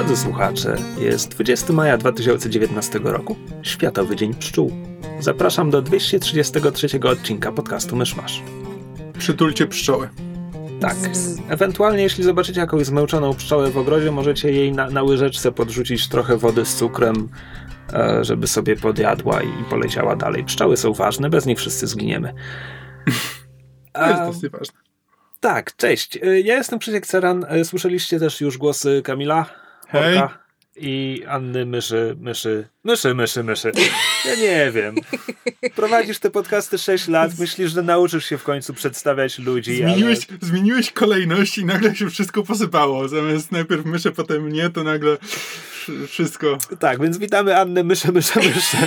Drodzy słuchacze, jest 20 maja 2019 roku, Światowy Dzień Pszczół. Zapraszam do 233 odcinka podcastu Myszmasz. Przytulcie pszczoły. Tak. Ewentualnie, jeśli zobaczycie jakąś zmęczoną pszczołę w ogrodzie, możecie jej na, na łyżeczce podrzucić trochę wody z cukrem, e, żeby sobie podjadła i poleciała dalej. Pszczoły są ważne, bez nich wszyscy zginiemy. To jest dosyć ważne. Tak, cześć. E, Ja jestem Krzysiek Ceran. E, Słyszeliście też już głosy Kamila Hej. Orka i Anny Myszy, Myszy, Myszy, Myszy, Myszy. Ja nie wiem. Prowadzisz te podcasty 6 lat, myślisz, że nauczysz się w końcu przedstawiać ludzi, Zmieniłeś, zmieniłeś kolejność i nagle się wszystko posypało. Zamiast najpierw myszę, potem mnie, to nagle wszy- wszystko. ale... Tak, więc witamy Annę Myszę, Myszę, Myszę.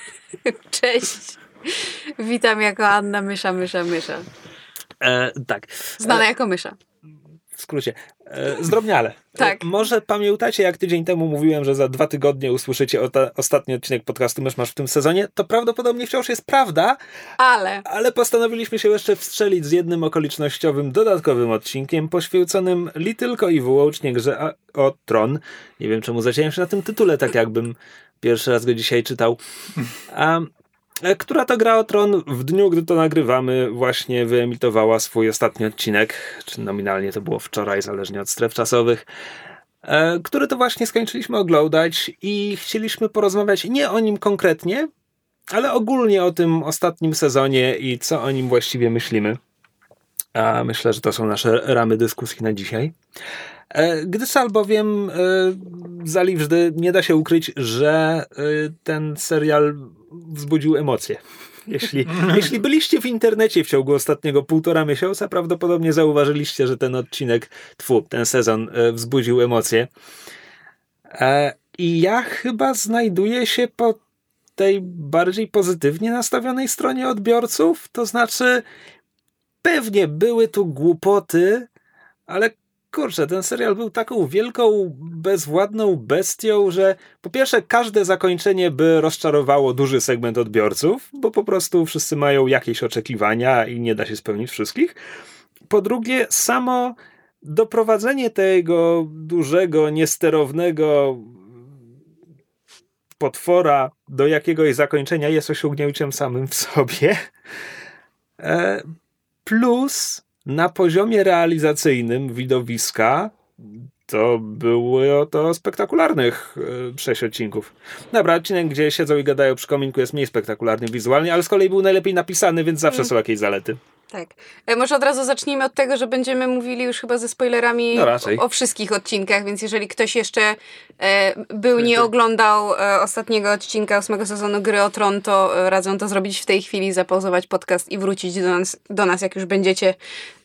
Cześć. Witam jako Anna Mysza, Mysza, Mysza. E, tak, Znana jako Mysza. W skrócie. E, zdrobniale. Tak. E, może pamiętacie, jak tydzień temu mówiłem, że za dwa tygodnie usłyszycie ota- ostatni odcinek podcastu Mysz Masz w tym sezonie? To prawdopodobnie wciąż jest prawda, Ale Ale postanowiliśmy się jeszcze wstrzelić z jednym okolicznościowym, dodatkowym odcinkiem poświęconym li tylko i wyłącznie grze a- o Tron. Nie wiem, czemu zaciąłem się na tym tytule, tak jakbym pierwszy raz go dzisiaj czytał. A, która to gra o Tron w dniu, gdy to nagrywamy, właśnie wyemitowała swój ostatni odcinek, czy nominalnie to było wczoraj, zależnie od stref czasowych, e, który to właśnie skończyliśmy oglądać i chcieliśmy porozmawiać nie o nim konkretnie, ale ogólnie o tym ostatnim sezonie i co o nim właściwie myślimy. A myślę, że to są nasze ramy dyskusji na dzisiaj. E, Gdyż albowiem e, zaliwżdy nie da się ukryć, że e, ten serial wzbudził emocje. Jeśli, jeśli byliście w internecie w ciągu ostatniego półtora miesiąca, prawdopodobnie zauważyliście, że ten odcinek, tfu, ten sezon e, wzbudził emocje. E, I ja chyba znajduję się po tej bardziej pozytywnie nastawionej stronie odbiorców. To znaczy, pewnie były tu głupoty, ale kurczę, ten serial był taką wielką, bezwładną bestią, że po pierwsze, każde zakończenie by rozczarowało duży segment odbiorców, bo po prostu wszyscy mają jakieś oczekiwania i nie da się spełnić wszystkich. Po drugie, samo doprowadzenie tego dużego, niesterownego potwora do jakiegoś zakończenia jest osiągnięciem samym w sobie. E, Plus na poziomie realizacyjnym widowiska to było to spektakularnych e, sześć odcinków. Dobra, odcinek, gdzie siedzą i gadają przy kominku jest mniej spektakularny wizualnie, ale z kolei był najlepiej napisany, więc zawsze są jakieś zalety. Tak. E, Może od razu zacznijmy od tego, że będziemy mówili już chyba ze spoilerami No o, o wszystkich odcinkach, więc jeżeli ktoś jeszcze e, był, nie oglądał e, ostatniego odcinka ósmego sezonu Gry o Tron, to e, radzę to zrobić w tej chwili, zapauzować podcast i wrócić do nas, do nas jak już będziecie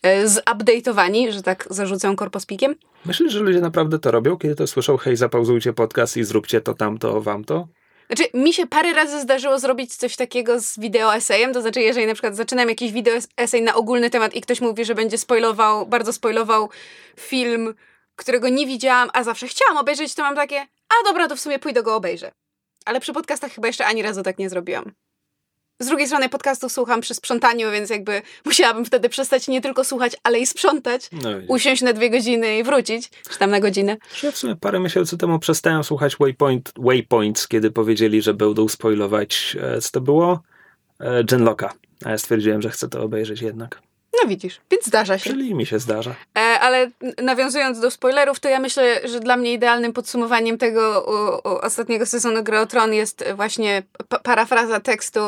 e, zupdate'owani, że tak zarzucę korpospikiem. Myślisz, że ludzie naprawdę to robią, kiedy to słyszą, hej, zapauzujcie podcast i zróbcie to, tamto, wam to? Znaczy, mi się parę razy zdarzyło zrobić coś takiego z wideo esejem, to znaczy, jeżeli na przykład zaczynam jakiś wideo es- esej na ogólny temat i ktoś mówi, że będzie spoilował, bardzo spoilował film, którego nie widziałam, a zawsze chciałam obejrzeć, to mam takie, a dobra, to w sumie pójdę go obejrzę. Ale przy podcastach chyba jeszcze ani razu tak nie zrobiłam. Z drugiej strony podcastów słucham przy sprzątaniu, więc jakby musiałabym wtedy przestać nie tylko słuchać, ale i sprzątać, No, usiąść na dwie godziny i wrócić, czy tam na godzinę. Ja w sumie parę miesięcy temu przestałem słuchać Waypoint, Waypoints, kiedy powiedzieli, że będą spoilować, e, co to było? E, Genlocka. A ja stwierdziłem, że chcę to obejrzeć jednak. No widzisz, więc zdarza się. Czyli mi się zdarza. E, ale nawiązując do spoilerów, to ja myślę, że dla mnie idealnym podsumowaniem tego u, u ostatniego sezonu Gry o Tron jest właśnie pa- parafraza tekstu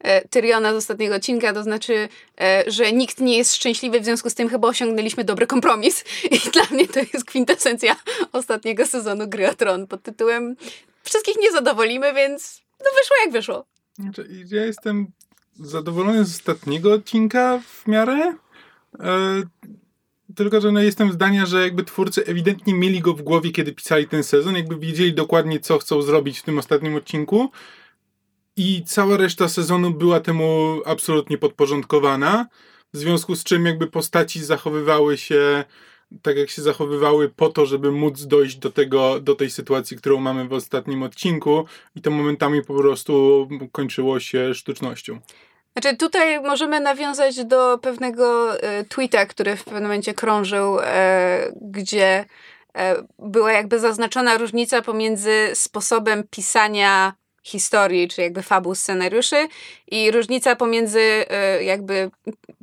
e, Tyriona z ostatniego odcinka, to znaczy, e, że nikt nie jest szczęśliwy, w związku z tym chyba osiągnęliśmy dobry kompromis. I dla mnie to jest kwintesencja ostatniego sezonu Gry o Tron pod tytułem Wszystkich nie zadowolimy, więc no wyszło jak wyszło. Znaczy, Ja jestem zadowolony z ostatniego odcinka w miarę. E, tylko, że no jestem zdania, że jakby twórcy ewidentnie mieli go w głowie, kiedy pisali ten sezon, jakby wiedzieli dokładnie, co chcą zrobić w tym ostatnim odcinku i cała reszta sezonu była temu absolutnie podporządkowana, w związku z czym jakby postaci zachowywały się tak, jak się zachowywały po to, żeby móc dojść do tego, do tej sytuacji, którą mamy w ostatnim odcinku i to momentami po prostu kończyło się sztucznością. Znaczy tutaj możemy nawiązać do pewnego e, tweeta, który w pewnym momencie krążył, e, gdzie e, była jakby zaznaczona różnica pomiędzy sposobem pisania historii, czy jakby fabuł scenariuszy i różnica pomiędzy y, jakby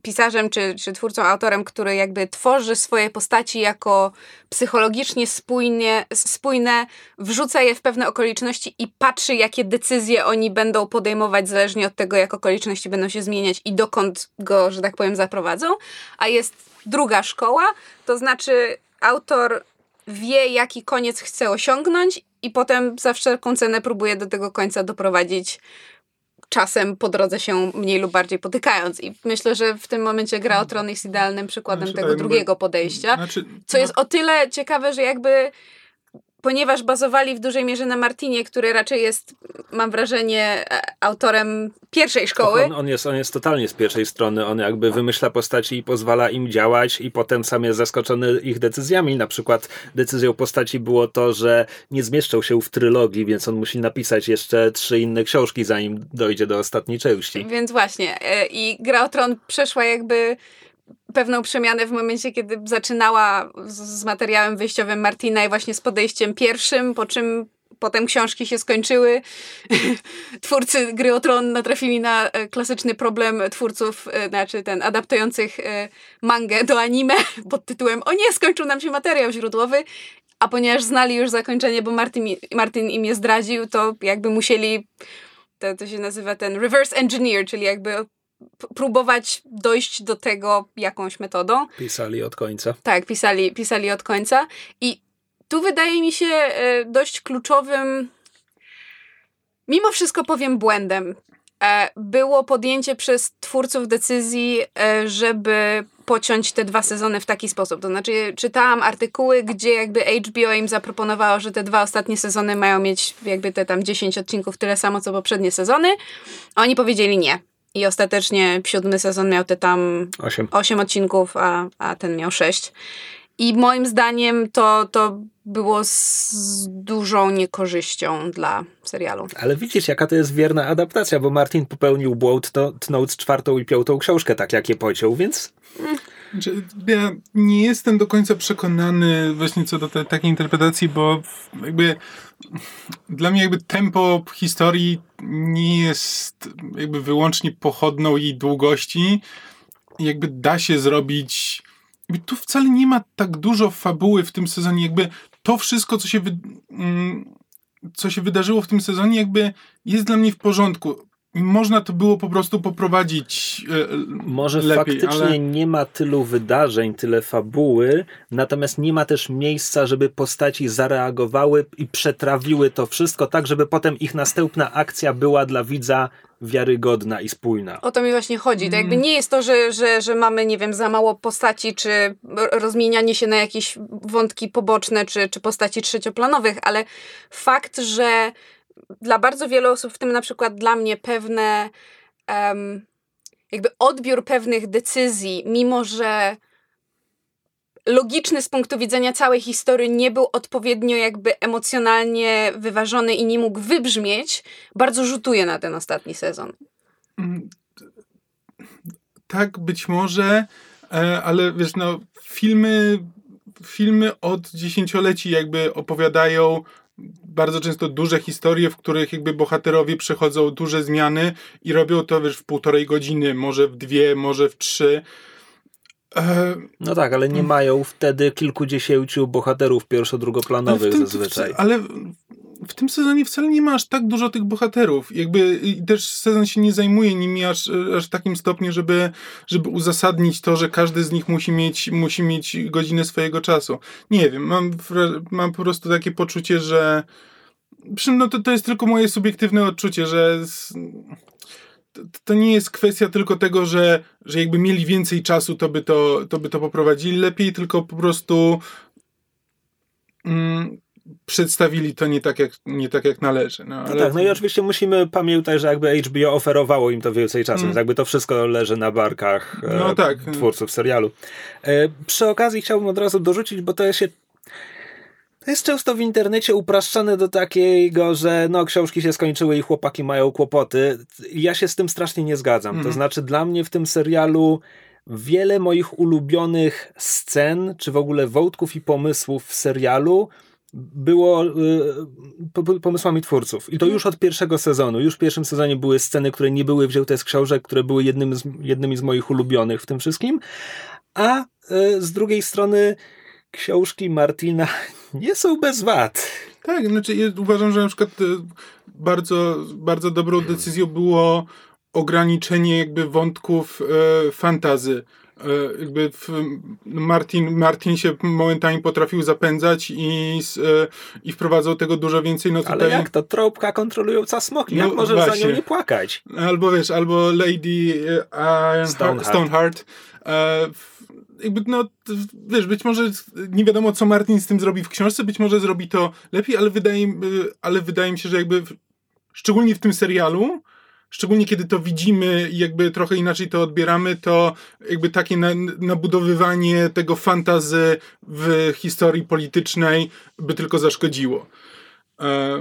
pisarzem, czy, czy twórcą, autorem, który jakby tworzy swoje postaci jako psychologicznie spójnie, spójne, wrzuca je w pewne okoliczności i patrzy, jakie decyzje oni będą podejmować zależnie od tego, jak okoliczności będą się zmieniać i dokąd go, że tak powiem, zaprowadzą. A jest druga szkoła, to znaczy autor wie, jaki koniec chce osiągnąć i potem za wszelką cenę próbuje do tego końca doprowadzić czasem po drodze się mniej lub bardziej potykając. I myślę, że w tym momencie Gra o Tron jest idealnym przykładem znaczy, tego tak, drugiego podejścia. Znaczy, co jest no... o tyle ciekawe, że jakby ponieważ bazowali w dużej mierze na Martinie, który raczej jest, mam wrażenie, e, autorem pierwszej szkoły. On, on, jest, on jest totalnie z pierwszej strony. On jakby wymyśla postaci i pozwala im działać i potem sam jest zaskoczony ich decyzjami. Na przykład decyzją postaci było to, że nie zmieszczą się w trylogii, więc on musi napisać jeszcze trzy inne książki, zanim dojdzie do ostatniej części. Więc właśnie. E, I Gra o Tron przeszła jakby pewną przemianę w momencie, kiedy zaczynała z, z materiałem wyjściowym Martina i właśnie z podejściem pierwszym, po czym potem książki się skończyły. Twórcy gry o Tron natrafili na e, klasyczny problem twórców, e, znaczy ten adaptujących e, mangę do anime pod tytułem O nie, skończył nam się materiał źródłowy. A ponieważ znali już zakończenie, bo Martin, Martin im je zdradził, to jakby musieli to, to się nazywa ten reverse engineer, czyli jakby próbować dojść do tego jakąś metodą. Pisali od końca. Tak, pisali, pisali od końca. I tu wydaje mi się e, dość kluczowym, mimo wszystko powiem błędem, e, było podjęcie przez twórców decyzji, e, żeby pociąć te dwa sezony w taki sposób. To znaczy, czytałam artykuły, gdzie jakby HBO im zaproponowało, że te dwa ostatnie sezony mają mieć jakby te tam 10 odcinków, tyle samo co poprzednie sezony. A oni powiedzieli nie i ostatecznie siódmy sezon miał te tam osiem, osiem odcinków, a, a ten miał sześć. I moim zdaniem to, to było z dużą niekorzyścią dla serialu. Ale widzisz, jaka to jest wierna adaptacja, bo Martin popełnił błąd, tnąc czwartą i piątą książkę, tak jak je pociął, więc... Znaczy, ja nie jestem do końca przekonany właśnie co do te, takiej interpretacji, bo jakby dla mnie jakby tempo historii nie jest jakby wyłącznie pochodną jej długości. Jakby da się zrobić. Jakby tu wcale nie ma tak dużo fabuły w tym sezonie. Jakby to wszystko, co się, wy... Mm, co się wydarzyło w tym sezonie, jakby jest dla mnie w porządku można to było po prostu poprowadzić e, Może lepiej, faktycznie ale... nie ma tylu wydarzeń, tyle fabuły, natomiast nie ma też miejsca, żeby postaci zareagowały i przetrawiły to wszystko tak, żeby potem ich następna akcja była dla widza wiarygodna i spójna. O to mi właśnie chodzi. To jakby mm. nie jest to, że, że, że mamy, nie wiem, za mało postaci, czy rozmienianie się na jakieś wątki poboczne, czy, czy postaci trzecioplanowych, ale fakt, że dla bardzo wielu osób, w tym na przykład dla mnie, pewne um, jakby odbiór pewnych decyzji, mimo że logiczny z punktu widzenia całej historii nie był odpowiednio jakby emocjonalnie wyważony i nie mógł wybrzmieć, bardzo rzutuje na ten ostatni sezon. Mm, tak, być może, e, ale wiesz, no, filmy, filmy od dziesięcioleci jakby opowiadają bardzo często duże historie, w których jakby bohaterowie przechodzą duże zmiany i robią to wiesz, w półtorej godziny, może w dwie, może w trzy. E... No tak, ale nie mają wtedy kilkudziesięciu bohaterów pierwszo-drugoplanowych zazwyczaj. Ale w tym sezonie wcale nie ma aż tak dużo tych bohaterów. Jakby też sezon się nie zajmuje nimi aż, aż takim stopniu, żeby, żeby uzasadnić to, że każdy z nich musi mieć, musi mieć godzinę swojego czasu. Nie wiem, mam, mam po prostu takie poczucie, że no to, to jest tylko moje subiektywne odczucie, że to nie jest kwestia tylko tego, że, że jakby mieli więcej czasu, to by to, to by to poprowadzili lepiej, tylko po prostu mm, przedstawili to nie tak, jak, nie tak, jak należy. No, ale... no tak, no i oczywiście musimy pamiętać, że jakby HBO oferowało im to więcej czasu, mm. więc jakby to wszystko leży na barkach e, no, tak. twórców serialu. E, przy okazji chciałbym od razu dorzucić, bo to się to jest często w internecie upraszczane do takiego, że no książki się skończyły i chłopaki mają kłopoty. Ja się z tym strasznie nie zgadzam. Mm. To mhm. znaczy dla mnie w tym serialu wiele moich ulubionych scen, czy w ogóle wątków i pomysłów w serialu było y, pomysłami twórców. I to już od pierwszego sezonu. Już w pierwszym sezonie były sceny, które nie były wzięte z książek, które były jednym z, jednymi z moich ulubionych w tym wszystkim. A y, z drugiej strony książki Martina nie są bez wad. Tak, znaczy ja uważam, że na przykład y, bardzo, bardzo dobrą decyzją było ograniczenie jakby wątków e, fantazy jakby Martin, Martin się momentami potrafił zapędzać i, e, i wprowadzał tego dużo więcej. No tutaj... Ale jak to? Tropka kontrolująca smoki. Jak no, możesz właśnie. za nią nie płakać? Albo wiesz, albo Lady uh, Stoneheart. Stoneheart. jakby no, wiesz, być może nie wiadomo, co Martin z tym zrobi w książce, być może zrobi to lepiej, ale wydaje, ale wydaje mi się, że jakby szczególnie w tym serialu szczególnie kiedy to widzimy i jakby trochę inaczej to odbieramy, to jakby takie na, nabudowywanie tego fantazy w historii politycznej by tylko zaszkodziło. E,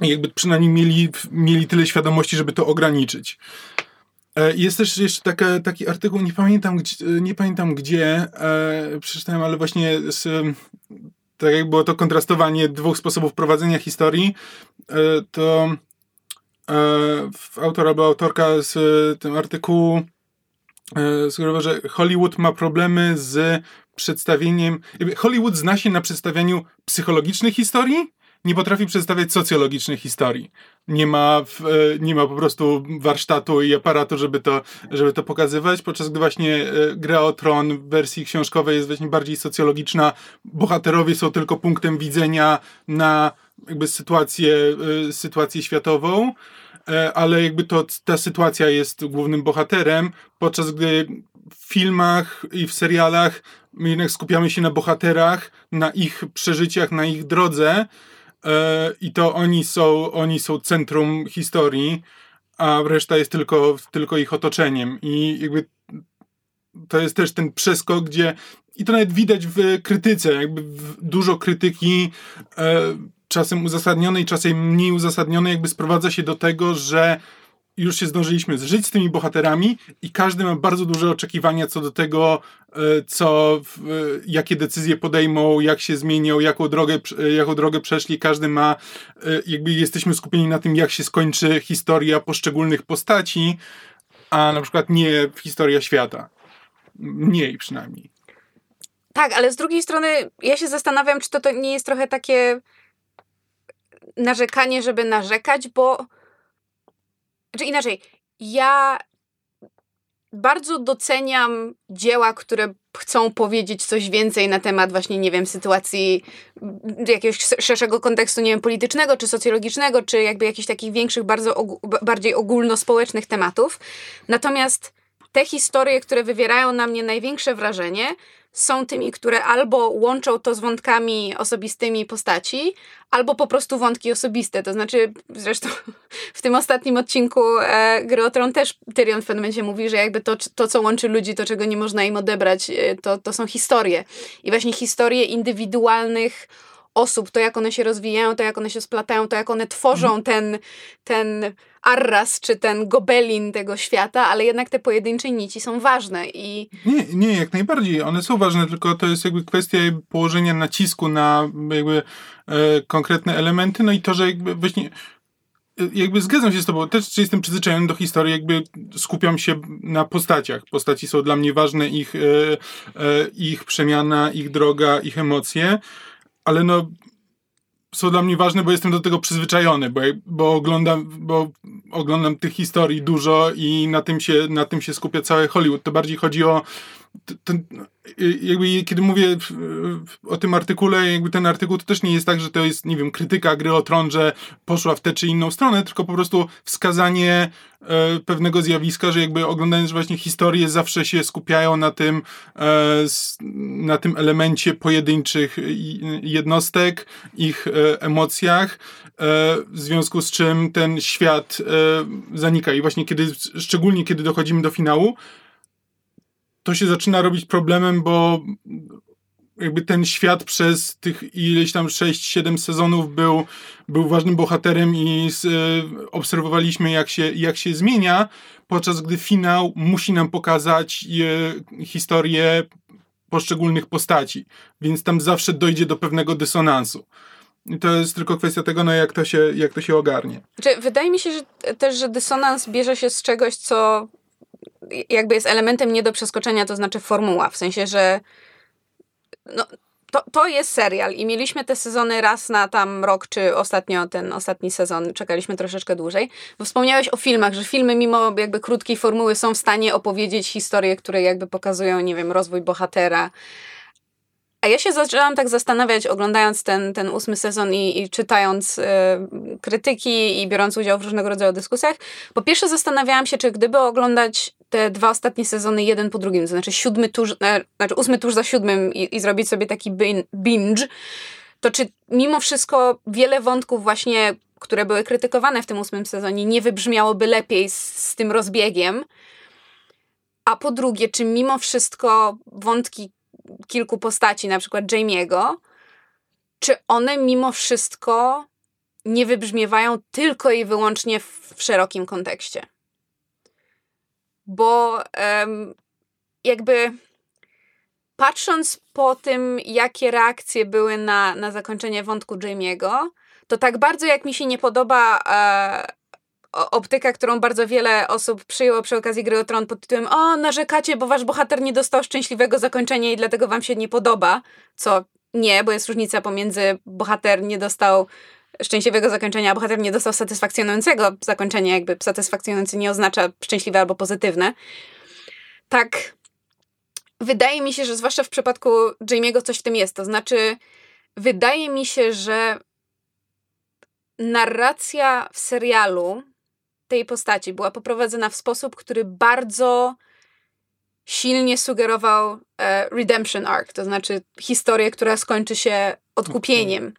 jakby przynajmniej mieli, mieli tyle świadomości, żeby to ograniczyć. E, jest też jeszcze taka, taki artykuł, nie pamiętam, gdzie, nie pamiętam gdzie e, przeczytałem, ale właśnie z, tak jak było to kontrastowanie dwóch sposobów prowadzenia historii, e, to autor albo autorka z e, tym artykułu e, sugerował, że Hollywood ma problemy z przedstawieniem. Hollywood zna się na przedstawianiu psychologicznych historii, nie potrafi przedstawiać socjologicznych historii. Nie ma, w, e, nie ma po prostu warsztatu i aparatu, żeby to, żeby to pokazywać, podczas gdy właśnie e, gra o tron w wersji książkowej jest właśnie bardziej socjologiczna. Bohaterowie są tylko punktem widzenia na jakby sytuację, e, sytuację światową. E, ale jakby to ta sytuacja jest głównym bohaterem, podczas gdy w filmach i w serialach my jednak skupiamy się na bohaterach, na ich przeżyciach, na ich drodze e, i to oni są, oni są centrum historii, a reszta jest tylko, tylko ich otoczeniem i jakby to jest też ten przeskok, gdzie i to nawet widać w krytyce, jakby dużo krytyki e, czasem uzasadnionej, czasem mniej uzasadnionej, jakby sprowadza się do tego, że już się zdążyliśmy zżyć z tymi bohaterami i każdy ma bardzo duże oczekiwania co do tego, e, co, jakie decyzje podejmą, jak się zmienią, jaką drogę, jaką drogę przeszli. Każdy ma, e, jakby jesteśmy skupieni na tym, jak się skończy historia poszczególnych postaci, a na przykład nie historia świata. Mniej przynajmniej. Tak, ale z drugiej strony ja się zastanawiam, czy to, to nie jest trochę takie narzekanie, żeby narzekać, bo. Czy inaczej, ja bardzo doceniam dzieła, które chcą powiedzieć coś więcej na temat właśnie, nie wiem, sytuacji jakiegoś szerszego kontekstu, nie wiem, politycznego, czy socjologicznego, czy jakby jakichś takich większych, bardzo bardziej ogólnospołecznych tematów. Natomiast te historie, które wywierają na mnie największe wrażenie, są tymi, które albo łączą to z wątkami osobistymi postaci, albo po prostu wątki osobiste. To znaczy, zresztą w tym ostatnim odcinku e, Gry o Tron też Tyrion w pewnym momencie mówi, że jakby to, to, co łączy ludzi, to czego nie można im odebrać, e, to, to są historie. I właśnie historie indywidualnych osób, to jak one się rozwijają, to jak one się splatają, to jak one tworzą mhm. ten, ten Arras czy ten gobelin tego świata, ale jednak te pojedyncze nici są ważne i... Nie, nie, jak najbardziej. One są ważne, tylko to jest jakby kwestia położenia nacisku na jakby e, konkretne elementy, no i to, że jakby właśnie e, jakby zgadzam się z tobą, też jestem przyzwyczajony do historii, jakby skupiam się na postaciach. Postaci są dla mnie ważne, ich, e, e, ich przemiana, ich droga, ich emocje, ale no są dla mnie ważne, bo jestem do tego przyzwyczajony, bo, bo, oglądam, bo oglądam tych historii dużo i na tym, się, na tym się skupia cały Hollywood. To bardziej chodzi o ten, jakby kiedy mówię o tym artykule, jakby ten artykuł to też nie jest tak, że to jest, nie wiem, krytyka gry o tron, że poszła w tę czy inną stronę, tylko po prostu wskazanie e, pewnego zjawiska, że jakby oglądając właśnie historię zawsze się skupiają na tym, e, na tym elemencie pojedynczych jednostek, ich e, emocjach, w związku z czym ten świat zanika. I właśnie kiedy, szczególnie kiedy dochodzimy do finału, to się zaczyna robić problemem, bo jakby ten świat przez tych ileś tam 6-7 sezonów był, był ważnym bohaterem i z, e, obserwowaliśmy jak się, jak się zmienia, podczas gdy finał musi nam pokazać e, historię poszczególnych postaci, więc tam zawsze dojdzie do pewnego dysonansu. I to jest tylko kwestia tego, no jak to się, jak to się ogarnie. Znaczy, wydaje mi się że też, że dysonans bierze się z czegoś, co jakby jest elementem nie do przeskoczenia, to znaczy formuła. W sensie, że no, to, to jest serial i mieliśmy te sezony raz na tam rok, czy ostatnio ten ostatni sezon czekaliśmy troszeczkę dłużej. Bo wspomniałeś o filmach, że filmy mimo jakby krótkiej formuły są w stanie opowiedzieć historie, które jakby pokazują, nie wiem, rozwój bohatera, a ja się zaczęłam tak zastanawiać, oglądając ten, ten ósmy sezon i, i czytając y, krytyki i biorąc udział w różnego rodzaju dyskusjach. Po pierwsze zastanawiałam się, czy gdyby oglądać te dwa ostatnie sezony jeden po drugim, to znaczy siódmy tuż, e, znaczy ósmy tuż za siódmym i, i zrobić sobie taki binge, to czy mimo wszystko wiele wątków właśnie, które były krytykowane w tym ósmym sezonie, nie wybrzmiałoby lepiej z, z tym rozbiegiem? A po drugie, czy mimo wszystko wątki kilku postaci, na przykład Jamie'ego, czy one mimo wszystko nie wybrzmiewają tylko i wyłącznie w, w szerokim kontekście. Bo um, jakby patrząc po tym, jakie reakcje były na, na zakończenie wątku Jamie'ego, to tak bardzo jak mi się nie podoba e, optyka, którą bardzo wiele osób przyjęło przy okazji gry o Tron pod tytułem o, narzekacie, bo wasz bohater nie dostał szczęśliwego zakończenia i dlatego wam się nie podoba, co nie, bo jest różnica pomiędzy bohater nie dostał szczęśliwego zakończenia, a bohater nie dostał satysfakcjonującego zakończenia, jakby satysfakcjonujący nie oznacza szczęśliwe albo pozytywne. Tak, wydaje mi się, że zwłaszcza w przypadku Jamie'ego coś w tym jest, to znaczy wydaje mi się, że narracja w serialu tej postaci była poprowadzona w sposób, który bardzo silnie sugerował e, redemption arc, to znaczy historię, która skończy się odkupieniem.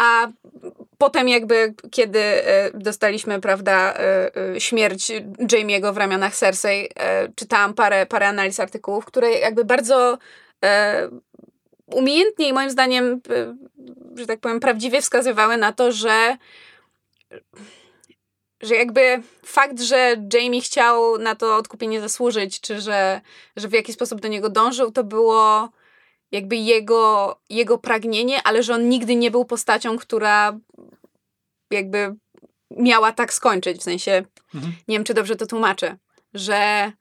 A potem jakby, kiedy e, dostaliśmy, prawda, e, e śmierć Jamie'ego w ramionach Cersei, czytałam parę, parę analiz artykułów, które jakby bardzo umiejętnie i moim zdaniem, że tak powiem, prawdziwie wskazywały na to, że że jakby fakt, że Jamie chciał na to odkupienie zasłużyć, czy że, że w jakiś sposób do niego dążył, to było jakby jego, jego pragnienie, ale że on nigdy nie był postacią, która jakby miała tak skończyć. W sensie, mhm. nie wiem, czy dobrze to tłumaczę, że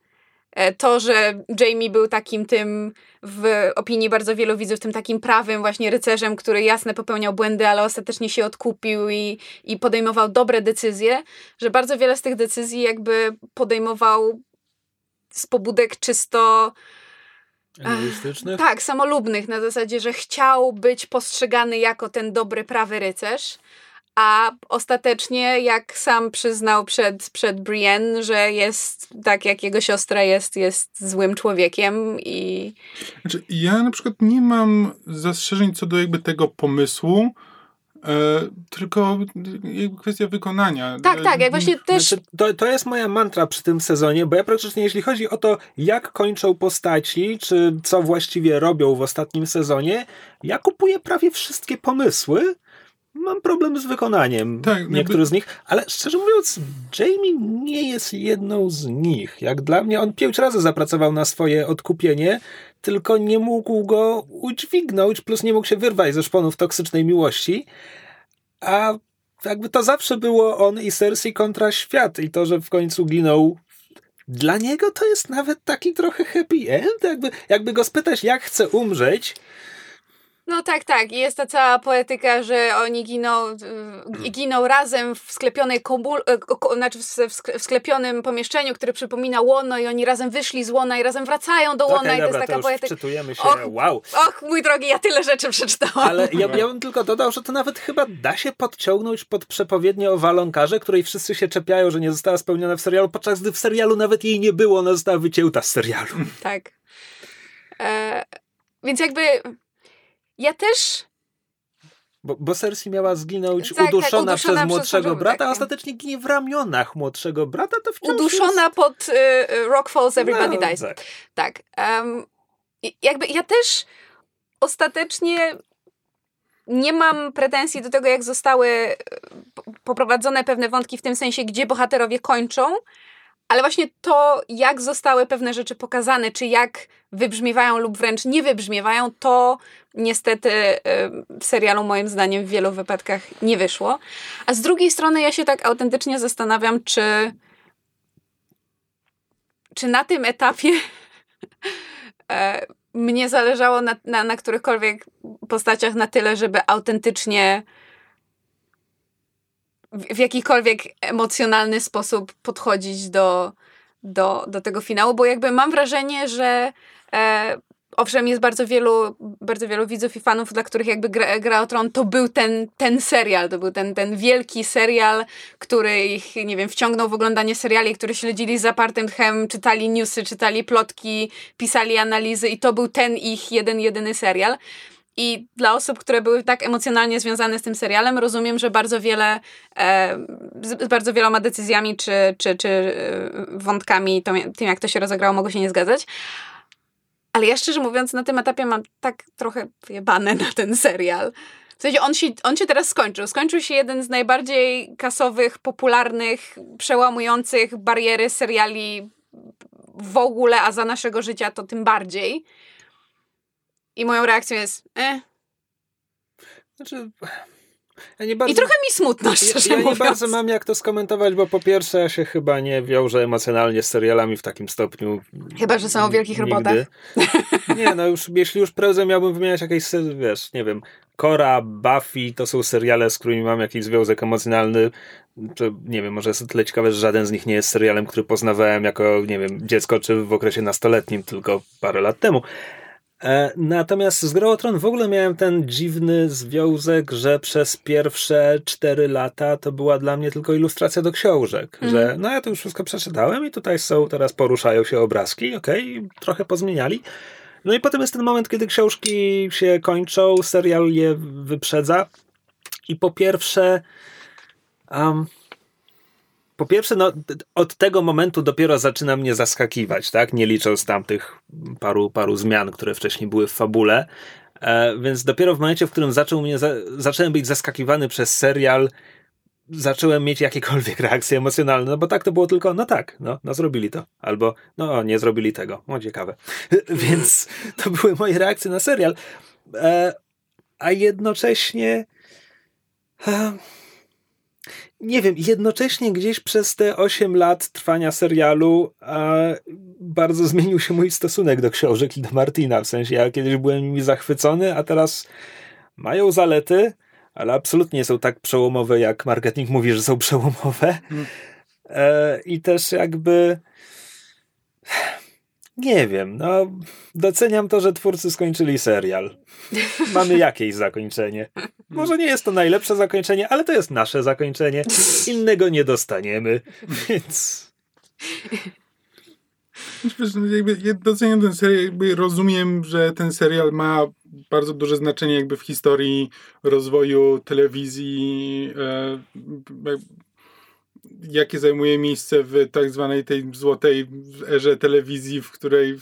E, to, że Jamie był takim tym, w opinii bardzo wielu widzów, tym takim prawym właśnie rycerzem, który jasne popełniał błędy, ale ostatecznie się odkupił i, i podejmował dobre decyzje, że bardzo wiele z tych decyzji jakby podejmował z pobudek czysto Egoistycznych? Tak, samolubnych, na zasadzie, że chciał być postrzegany jako ten dobry, prawy rycerz, a ostatecznie, jak sam przyznał przed, przed Brienne, że jest tak jak jego siostra jest, jest złym człowiekiem i... Znaczy, ja na przykład nie mam zastrzeżeń co do jakby tego pomysłu, tylko kwestia wykonania. Tak, tak, jak właśnie też... Znaczy, to, to jest moja mantra przy tym sezonie, bo ja praktycznie, jeśli chodzi o to, jak kończą postaci, czy co właściwie robią w ostatnim sezonie, ja kupuję prawie wszystkie pomysły, mam problem z wykonaniem tak, niektórych z nich, ale szczerze mówiąc, Jamie nie jest jedną z nich. Jak dla mnie, on pięć razy zapracował na swoje odkupienie, tylko nie mógł go udźwignąć, plus nie mógł się wyrwać ze szponów toksycznej miłości, a jakby to zawsze było on i Cersei kontra świat i to, że w końcu ginął dla niego to jest nawet taki trochę happy end, jakby, jakby go spytać, jak chce umrzeć, No tak, tak. I jest ta cała poetyka, że oni giną, y, giną razem w sklepionej komul, y, znaczy w, w sk- w sklepionym pomieszczeniu, które przypomina łono i oni razem wyszli z łona i razem wracają do łona Okej, i to dobra, jest to taka już poetyka. wczytujemy się, Och, wow. Och, mój drogi, ja tyle rzeczy przeczytałam. Ale ja, ja bym tylko dodał, że to nawet chyba da się podciągnąć pod przepowiednię o walonkarze, której wszyscy się czepiają, że nie została spełniona w serialu, podczas gdy w serialu nawet jej nie było, ona została wycięta z serialu. Tak. E, więc jakby ja też Bo, bo Cersei miała zginąć Tak, tak, uduszona, uduszona przez przez młodszego brata, tak, a tak. ostatecznie ginie w ramionach młodszego brata, to wciąż uduszona jest... pod y, y, Rock Falls Everybody No, Dies. tak. Tak. i jakby ja też ostatecznie nie mam pretensji do tego, jak zostały po- poprowadzone pewne wątki w tym sensie, gdzie bohaterowie kończą, ale właśnie to, jak zostały pewne rzeczy pokazane, czy jak wybrzmiewają lub wręcz nie wybrzmiewają, to niestety e, w serialu moim zdaniem w wielu wypadkach nie wyszło. A z drugiej strony ja się tak autentycznie zastanawiam, czy czy na tym etapie e, mnie zależało na, na, na którychkolwiek postaciach na tyle, żeby autentycznie w, jakikolwiek emocjonalny sposób podchodzić do, do, do tego finału, bo jakby mam wrażenie, że e, owszem, jest bardzo wielu, bardzo wielu widzów i fanów, dla których jakby Gra, Gra o Tron to był ten, ten serial, to był ten, ten wielki serial, który ich, nie wiem, wciągnął w oglądanie seriali, które śledzili z zapartym tchem, czytali newsy, czytali plotki, pisali analizy i to był ten ich jeden, jedyny serial. I dla osób, które były tak emocjonalnie związane z tym serialem, rozumiem, że bardzo wiele, e, z, z bardzo wieloma decyzjami czy, czy, czy e, wątkami, to, tym jak to się rozegrało, mogło się nie zgadzać. Ale ja szczerze mówiąc, na tym etapie mam tak trochę jebane na ten serial. W sensie on się, on się teraz skończył. Skończył się jeden z najbardziej kasowych, popularnych, przełamujących bariery seriali w ogóle, a za naszego życia to tym bardziej. I moją reakcją jest, eh. Znaczy, ja bardzo... I trochę mi smutno, szczerze Ja, ja nie bardzo mam jak to skomentować, bo po pierwsze ja się chyba nie wiążę emocjonalnie z serialami w takim stopniu. Chyba, że są o wielkich nigdy. robotach. Nie, no już, jeśli już prozę miałbym wymieniać jakieś, wiesz, nie wiem, Cora, Buffy, to są seriale, z którymi mam jakiś związek emocjonalny. To, nie wiem, może jest tyle ciekawe, że żaden z nich nie jest serialem, który poznawałem jako, nie wiem, dziecko czy w okresie nastoletnim, tylko parę lat temu. E, Natomiast z Grą Tron w ogóle miałem ten dziwny związek, że przez pierwsze cztery lata to była dla mnie tylko ilustracja do książek, że no ja to już wszystko przeczytałem i tutaj są, teraz poruszają się obrazki, okej, trochę pozmieniali. No i potem jest ten moment, kiedy książki się kończą, serial je wyprzedza i po pierwsze um, po pierwsze, no, od tego momentu dopiero zaczyna mnie zaskakiwać, tak? Nie licząc tamtych paru, paru zmian, które wcześniej były w fabule. E, więc dopiero w momencie, w którym zaczął mnie za, zacząłem być zaskakiwany przez serial, zacząłem mieć jakiekolwiek reakcje emocjonalne, no bo tak to było tylko, no tak, no, no zrobili to. Albo, no nie zrobili tego. O, ciekawe. Więc to były moje reakcje na serial. E, a jednocześnie... E, nie wiem, jednocześnie gdzieś przez te 8 lat trwania serialu bardzo zmienił się mój stosunek do książek i do Martina. W sensie ja kiedyś byłem nimi zachwycony, a teraz mają zalety, ale absolutnie nie są tak przełomowe, jak marketing mówi, że są przełomowe. E, I też jakby nie wiem, no doceniam to, że twórcy skończyli serial. Mamy jakieś zakończenie. Może nie jest to najlepsze zakończenie, ale to jest nasze zakończenie. Innego nie dostaniemy, więc no doceniam ten serial, jakby rozumiem, że ten serial ma bardzo duże znaczenie jakby w historii rozwoju telewizji, e, jakie zajmuje miejsce w tak zwanej tej złotej erze telewizji, w której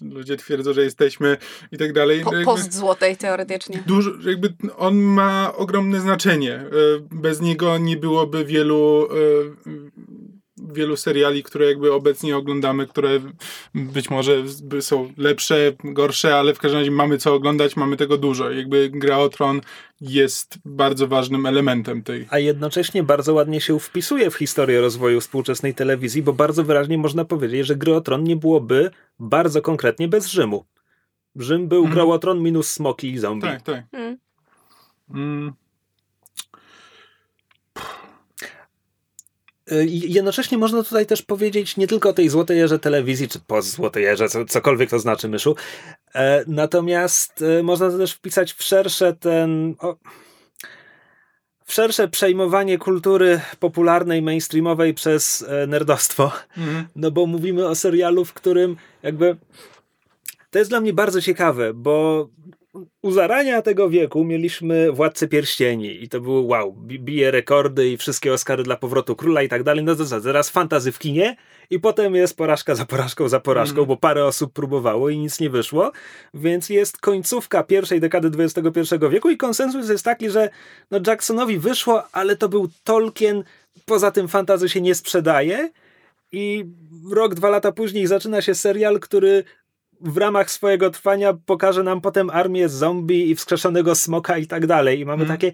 ludzie twierdzą, że jesteśmy i tak dalej. Po, post złotej teoretycznie. Dużo, jakby on ma ogromne znaczenie. E, Bez niego nie byłoby wielu, e, wielu seriali, które jakby obecnie oglądamy, które być może są lepsze, gorsze, ale w każdym razie mamy co oglądać, mamy tego dużo. Jakby Gra o Tron jest bardzo ważnym elementem tej. a jednocześnie bardzo ładnie się wpisuje w historię rozwoju współczesnej telewizji, bo bardzo wyraźnie można powiedzieć, że Gry o Tron nie byłoby bardzo konkretnie bez Rzymu. Rzym był Mhm. Grałotron minus smoki i zombie. Tak, tak. Mm. Mm. Y, i Jednocześnie można tutaj też powiedzieć nie tylko o tej złotej erze telewizji, czy po złotej erze, co, cokolwiek to znaczy, Myszu. E, natomiast e, można to też wpisać w szersze ten... O, w szersze przejmowanie kultury popularnej, mainstreamowej przez e, nerdostwo. Mhm. No bo mówimy o serialu, w którym jakby... To jest dla mnie bardzo ciekawe, bo u zarania tego wieku mieliśmy Władcę Pierścieni i to było wow, bi- bije rekordy i wszystkie Oscary dla Powrotu Króla i tak dalej. No to co, teraz fantazy w kinie i potem jest porażka za porażką za porażką, Mhm. bo parę osób próbowało i nic nie wyszło, więc jest końcówka pierwszej dekady XXI wieku i konsensus jest taki, że no Jacksonowi wyszło, ale to był Tolkien, poza tym fantazy się nie sprzedaje i rok, dwa lata później zaczyna się serial, który w ramach swojego trwania pokaże nam potem armię zombie i wskrzeszonego smoka i tak dalej. I mamy Mhm. takie,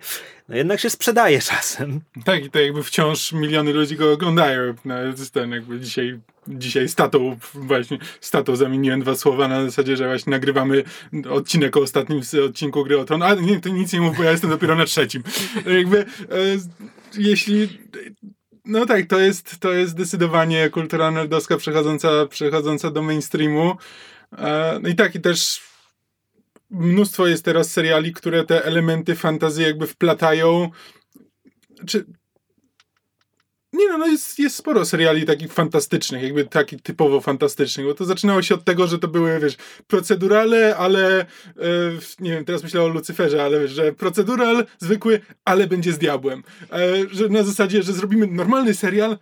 no jednak się sprzedaje czasem. Tak, i to jakby wciąż miliony ludzi go oglądają. No, ten jakby dzisiaj, dzisiaj z tatą właśnie, z tatą zamieniłem dwa słowa na zasadzie, że właśnie nagrywamy odcinek o ostatnim odcinku Gry o Tron, ale nie, to nic nie mów, bo ja jestem dopiero na trzecim. Jakby, e, jeśli... No tak, to jest, to jest zdecydowanie kultura nerdowska przechodząca, przechodząca do mainstreamu. E, No i tak, i też mnóstwo jest teraz seriali, które te elementy fantazy jakby wplatają. Czy. Nie no, no jest, jest sporo seriali takich fantastycznych, jakby takich typowo fantastycznych, bo to zaczynało się od tego, że to były, wiesz, procedurale, ale, e, nie wiem, teraz myślę o Lucyferze, ale wiesz, że procedural zwykły, ale będzie z diabłem. E, że na zasadzie, że zrobimy normalny serial,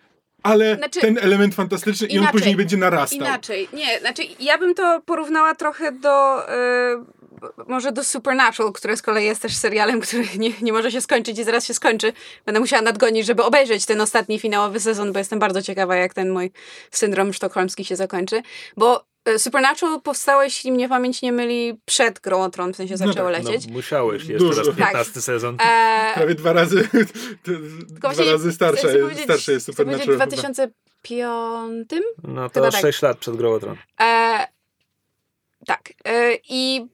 ale Znaczy, ten element fantastyczny i on inaczej, później będzie narastał. Inaczej, nie, znaczy ja bym to porównała trochę do y, może do Supernatural, które z kolei jest też serialem, który nie, nie może się skończyć i zaraz się skończy. Będę musiała nadgonić, żeby obejrzeć ten ostatni finałowy sezon, bo jestem bardzo ciekawa, jak ten mój syndrom sztokholmski się zakończy. Bo Supernatural powstało, jeśli mnie pamięć nie myli, przed Grą o Tron, w sensie No zaczęło tak, lecieć. No, musiałeś, jest Dużo. teraz Tak. 15 sezon. E, Prawie dwa razy, dwa razy powiedzieć- starsze jest Supernatural. w chyba. 2005? No chyba to tak. 6 lat przed Grą o Tron. E, tak. E, I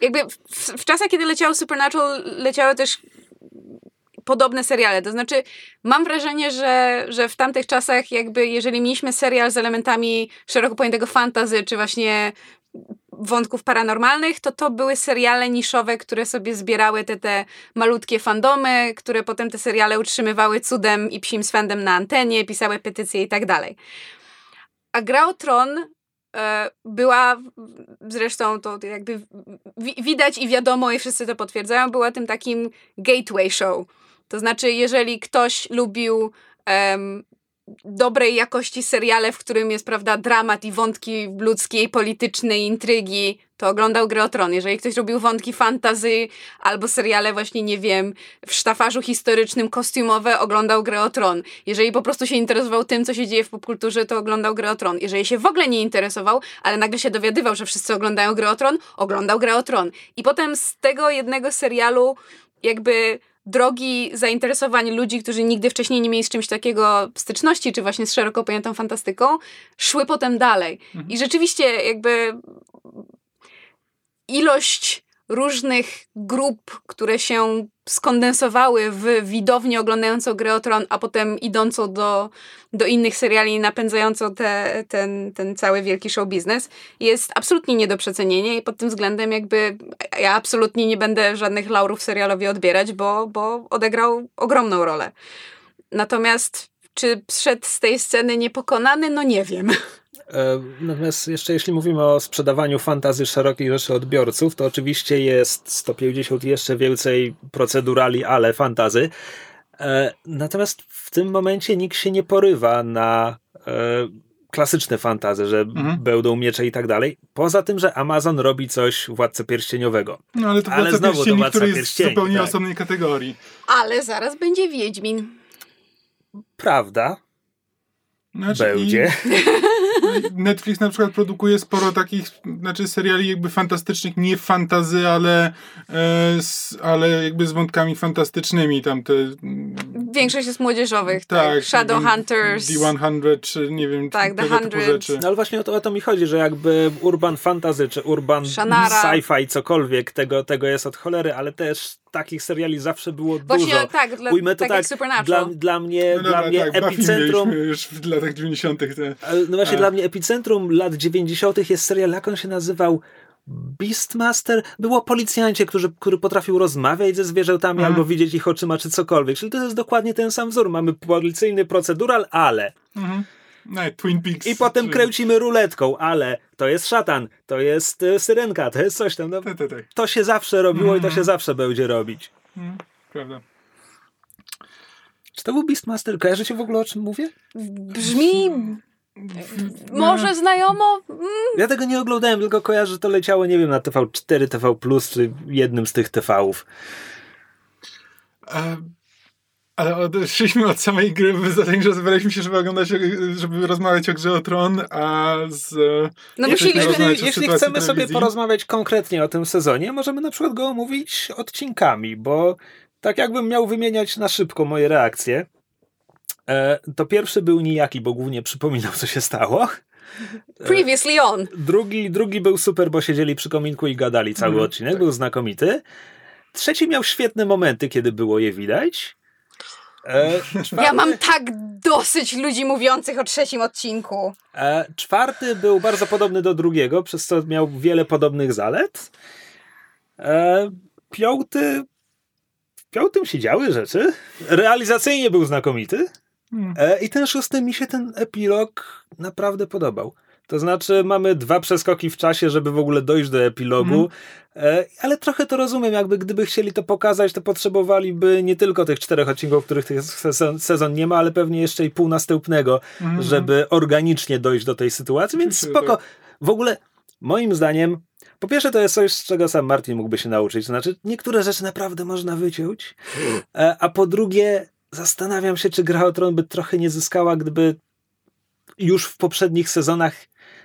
jakby w, w czasach, kiedy leciało Supernatural, leciały też podobne seriale. To znaczy, mam wrażenie, że, że w tamtych czasach, jakby jeżeli mieliśmy serial z elementami szeroko pojętego fantazy, czy właśnie wątków paranormalnych, to to były seriale niszowe, które sobie zbierały te, te malutkie fandomy, które potem te seriale utrzymywały cudem i psim swędem na antenie, pisały petycje i tak dalej. A Gra o Tron e, była, zresztą to jakby wi- widać i wiadomo i wszyscy to potwierdzają, była tym takim gateway show. To znaczy, jeżeli ktoś lubił dobrej jakości seriale, w którym jest, prawda, dramat i wątki ludzkie i polityczne i intrygi, to oglądał Grę o Tron. Jeżeli ktoś lubił wątki fantazy albo seriale właśnie, nie wiem, w sztafarzu historycznym, kostiumowe, oglądał Grę o Tron. Jeżeli po prostu się interesował tym, co się dzieje w popkulturze, to oglądał Grę o Tron. Jeżeli się w ogóle nie interesował, ale nagle się dowiadywał, że wszyscy oglądają Grę o Tron, oglądał Grę o Tron. I potem z tego jednego serialu jakby drogi zainteresowań ludzi, którzy nigdy wcześniej nie mieli z czymś takiego styczności, czy właśnie z szeroko pojętą fantastyką, szły potem dalej. I rzeczywiście jakby ilość różnych grup, które się skondensowały w widownię oglądającą grę o Tron, a potem idącą do, do innych seriali napędzającą te, ten, ten cały wielki show biznes, jest absolutnie nie do przecenienia i pod tym względem jakby ja absolutnie nie będę żadnych laurów serialowi odbierać, bo, bo odegrał ogromną rolę. Natomiast czy wszedł z tej sceny niepokonany? No nie wiem. E, Natomiast jeszcze jeśli mówimy o sprzedawaniu fantazy szerokiej rzeszy odbiorców, to oczywiście jest 150 i jeszcze więcej procedurali, ale fantazy. E, Natomiast w tym momencie nikt się nie porywa na e, klasyczne fantazy, że Mhm. będą miecze i tak dalej. Poza tym, że Amazon robi coś Władcę Pierścieniowego. No ale to Ale Władca znowu to Władca który jest Pierścieni, zupełnie tak. osobnej kategorii. Ale zaraz będzie Wiedźmin. Prawda, Znaczy, będzie. I Netflix na przykład produkuje sporo takich, znaczy seriali jakby fantastycznych, nie fantazy, ale, e, z, ale jakby z wątkami fantastycznymi. Tam te, większość jest młodzieżowych, tak? Tak, Shadowhunters. D100, czy nie wiem, Tak, The tego typu 100. rzeczy. No ale właśnie o to, o to mi chodzi, że jakby urban fantasy, czy urban sci-fi, cokolwiek, tego, tego jest od cholery, ale też takich seriali zawsze było Właśnie dużo. tak, dla, Ujmę to tak, tak, dla, dla mnie, No dla dobra, mnie tak, epicentrum już w latach 90. Te... No właśnie A. dla mnie epicentrum lat 90. jest serial, jak on się nazywał? Beastmaster? Było policjancie, którzy, który potrafił rozmawiać ze zwierzętami Mhm. albo widzieć ich oczyma, czy cokolwiek. Czyli to jest dokładnie ten sam wzór. Mamy policyjny procedural, ale. Mhm. No, Twin Peaks. I potem czy- kręcimy ruletką, ale to jest szatan, to jest e, syrenka, to jest coś tam. No, to się zawsze robiło i to Mhm. się zawsze będzie robić. Mhm. Prawda. Czy to był Beastmaster? Kojarzycie w ogóle o czym mówię? Brzmi może znajomo? Mm, Ja tego nie oglądałem, tylko kojarzę, że to leciało, nie wiem, na TV4, TV+, czy jednym z tych TV-ów. E, ale odeszliśmy od samej gry, zatem, że zebraliśmy się, żeby oglądać, żeby rozmawiać o grze o Tron, a z... No Jeśli musieliśmy... Jeśli, chcemy sobie porozmawiać konkretnie o tym sezonie, możemy na przykład go omówić odcinkami, bo tak jakbym miał wymieniać na szybko moje reakcje, e, to pierwszy był nijaki, bo głównie przypominał, co się stało. Previously on. Drugi, drugi był super, bo siedzieli przy kominku i gadali cały Mhm, odcinek, tak. był znakomity. Trzeci miał świetne momenty, kiedy było je widać. E, Ja czwarty- mam tak dosyć ludzi mówiących o trzecim odcinku. E, czwarty był bardzo podobny do drugiego, przez co miał wiele podobnych zalet. E, piąty. W piątym się działy rzeczy. Realizacyjnie był znakomity. Hmm. E, I ten szósty mi się ten epilog naprawdę podobał. To znaczy, mamy dwa przeskoki w czasie, żeby w ogóle dojść do epilogu, e, ale trochę to rozumiem. Jakby gdyby chcieli to pokazać, to potrzebowaliby nie tylko tych czterech odcinków, których tych sezon, sezon nie ma, ale pewnie jeszcze i pół następnego, Mhm. żeby organicznie dojść do tej sytuacji, więc spoko. tak. W ogóle, moim zdaniem, po pierwsze to jest coś, z czego sam Martin mógłby się nauczyć, to znaczy niektóre rzeczy naprawdę można wyciąć, e, a po drugie zastanawiam się, czy Gra o Tron by trochę nie zyskała, gdyby już w poprzednich sezonach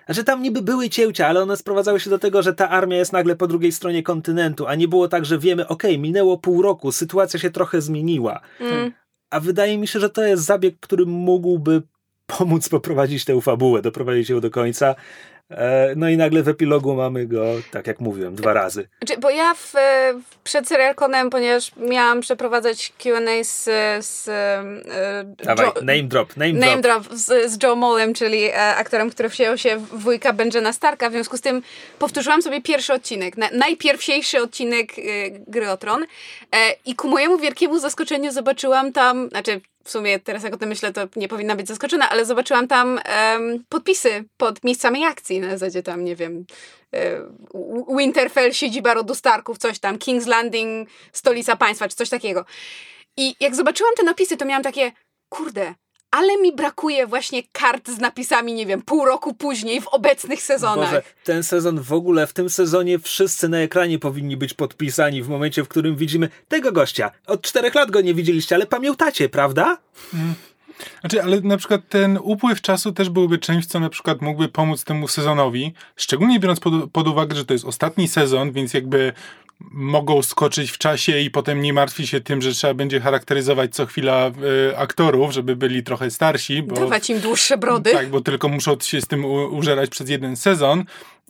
znaczy tam niby były cięcia, ale one sprowadzały się do tego, że ta armia jest nagle po drugiej stronie kontynentu, a nie było tak, że wiemy, okej, minęło pół roku, sytuacja się trochę zmieniła. Mm. A wydaje mi się, że to jest zabieg, który mógłby pomóc poprowadzić tę fabułę, doprowadzić ją do końca. E, No i nagle w epilogu mamy go, tak jak mówiłem, dwa razy. Znaczy, bo ja w, e, przed Serialconem, ponieważ miałam przeprowadzać Q&A z, z e, Dawaj, Jo- name drop, name, Name drop. drop z, z Joe Molem, czyli aktorem, który wziął się w wujka Benjana Starka. W związku z tym powtórzyłam sobie pierwszy odcinek, na, najpierwsiejszy odcinek Gry o Tron. I ku mojemu wielkiemu zaskoczeniu zobaczyłam tam, znaczy w sumie teraz jak o tym myślę, to nie powinna być zaskoczona, ale zobaczyłam tam em, podpisy pod miejscami akcji. Na zasadzie tam, nie wiem, W- Winterfell, siedziba rodu Starków, coś tam, King's Landing, stolica państwa, czy coś takiego. I jak zobaczyłam te napisy, to miałam takie, kurde, ale mi brakuje właśnie kart z napisami, nie wiem, pół roku później w obecnych sezonach. Boże, ten sezon w ogóle, w tym sezonie wszyscy na ekranie powinni być podpisani w momencie, w którym widzimy tego gościa. Od czterech lat go nie widzieliście, ale pamiętacie, prawda? Znaczy, ale na przykład ten upływ czasu też byłby czymś, co na przykład mógłby pomóc temu sezonowi, szczególnie biorąc pod, pod uwagę, że to jest ostatni sezon, więc jakby mogą skoczyć w czasie i potem nie martwi się tym, że trzeba będzie charakteryzować co chwila y, aktorów, żeby byli trochę starsi, bo Dawać im dłuższe brody. tak, bo tylko muszą się z tym u- użerać przez jeden sezon.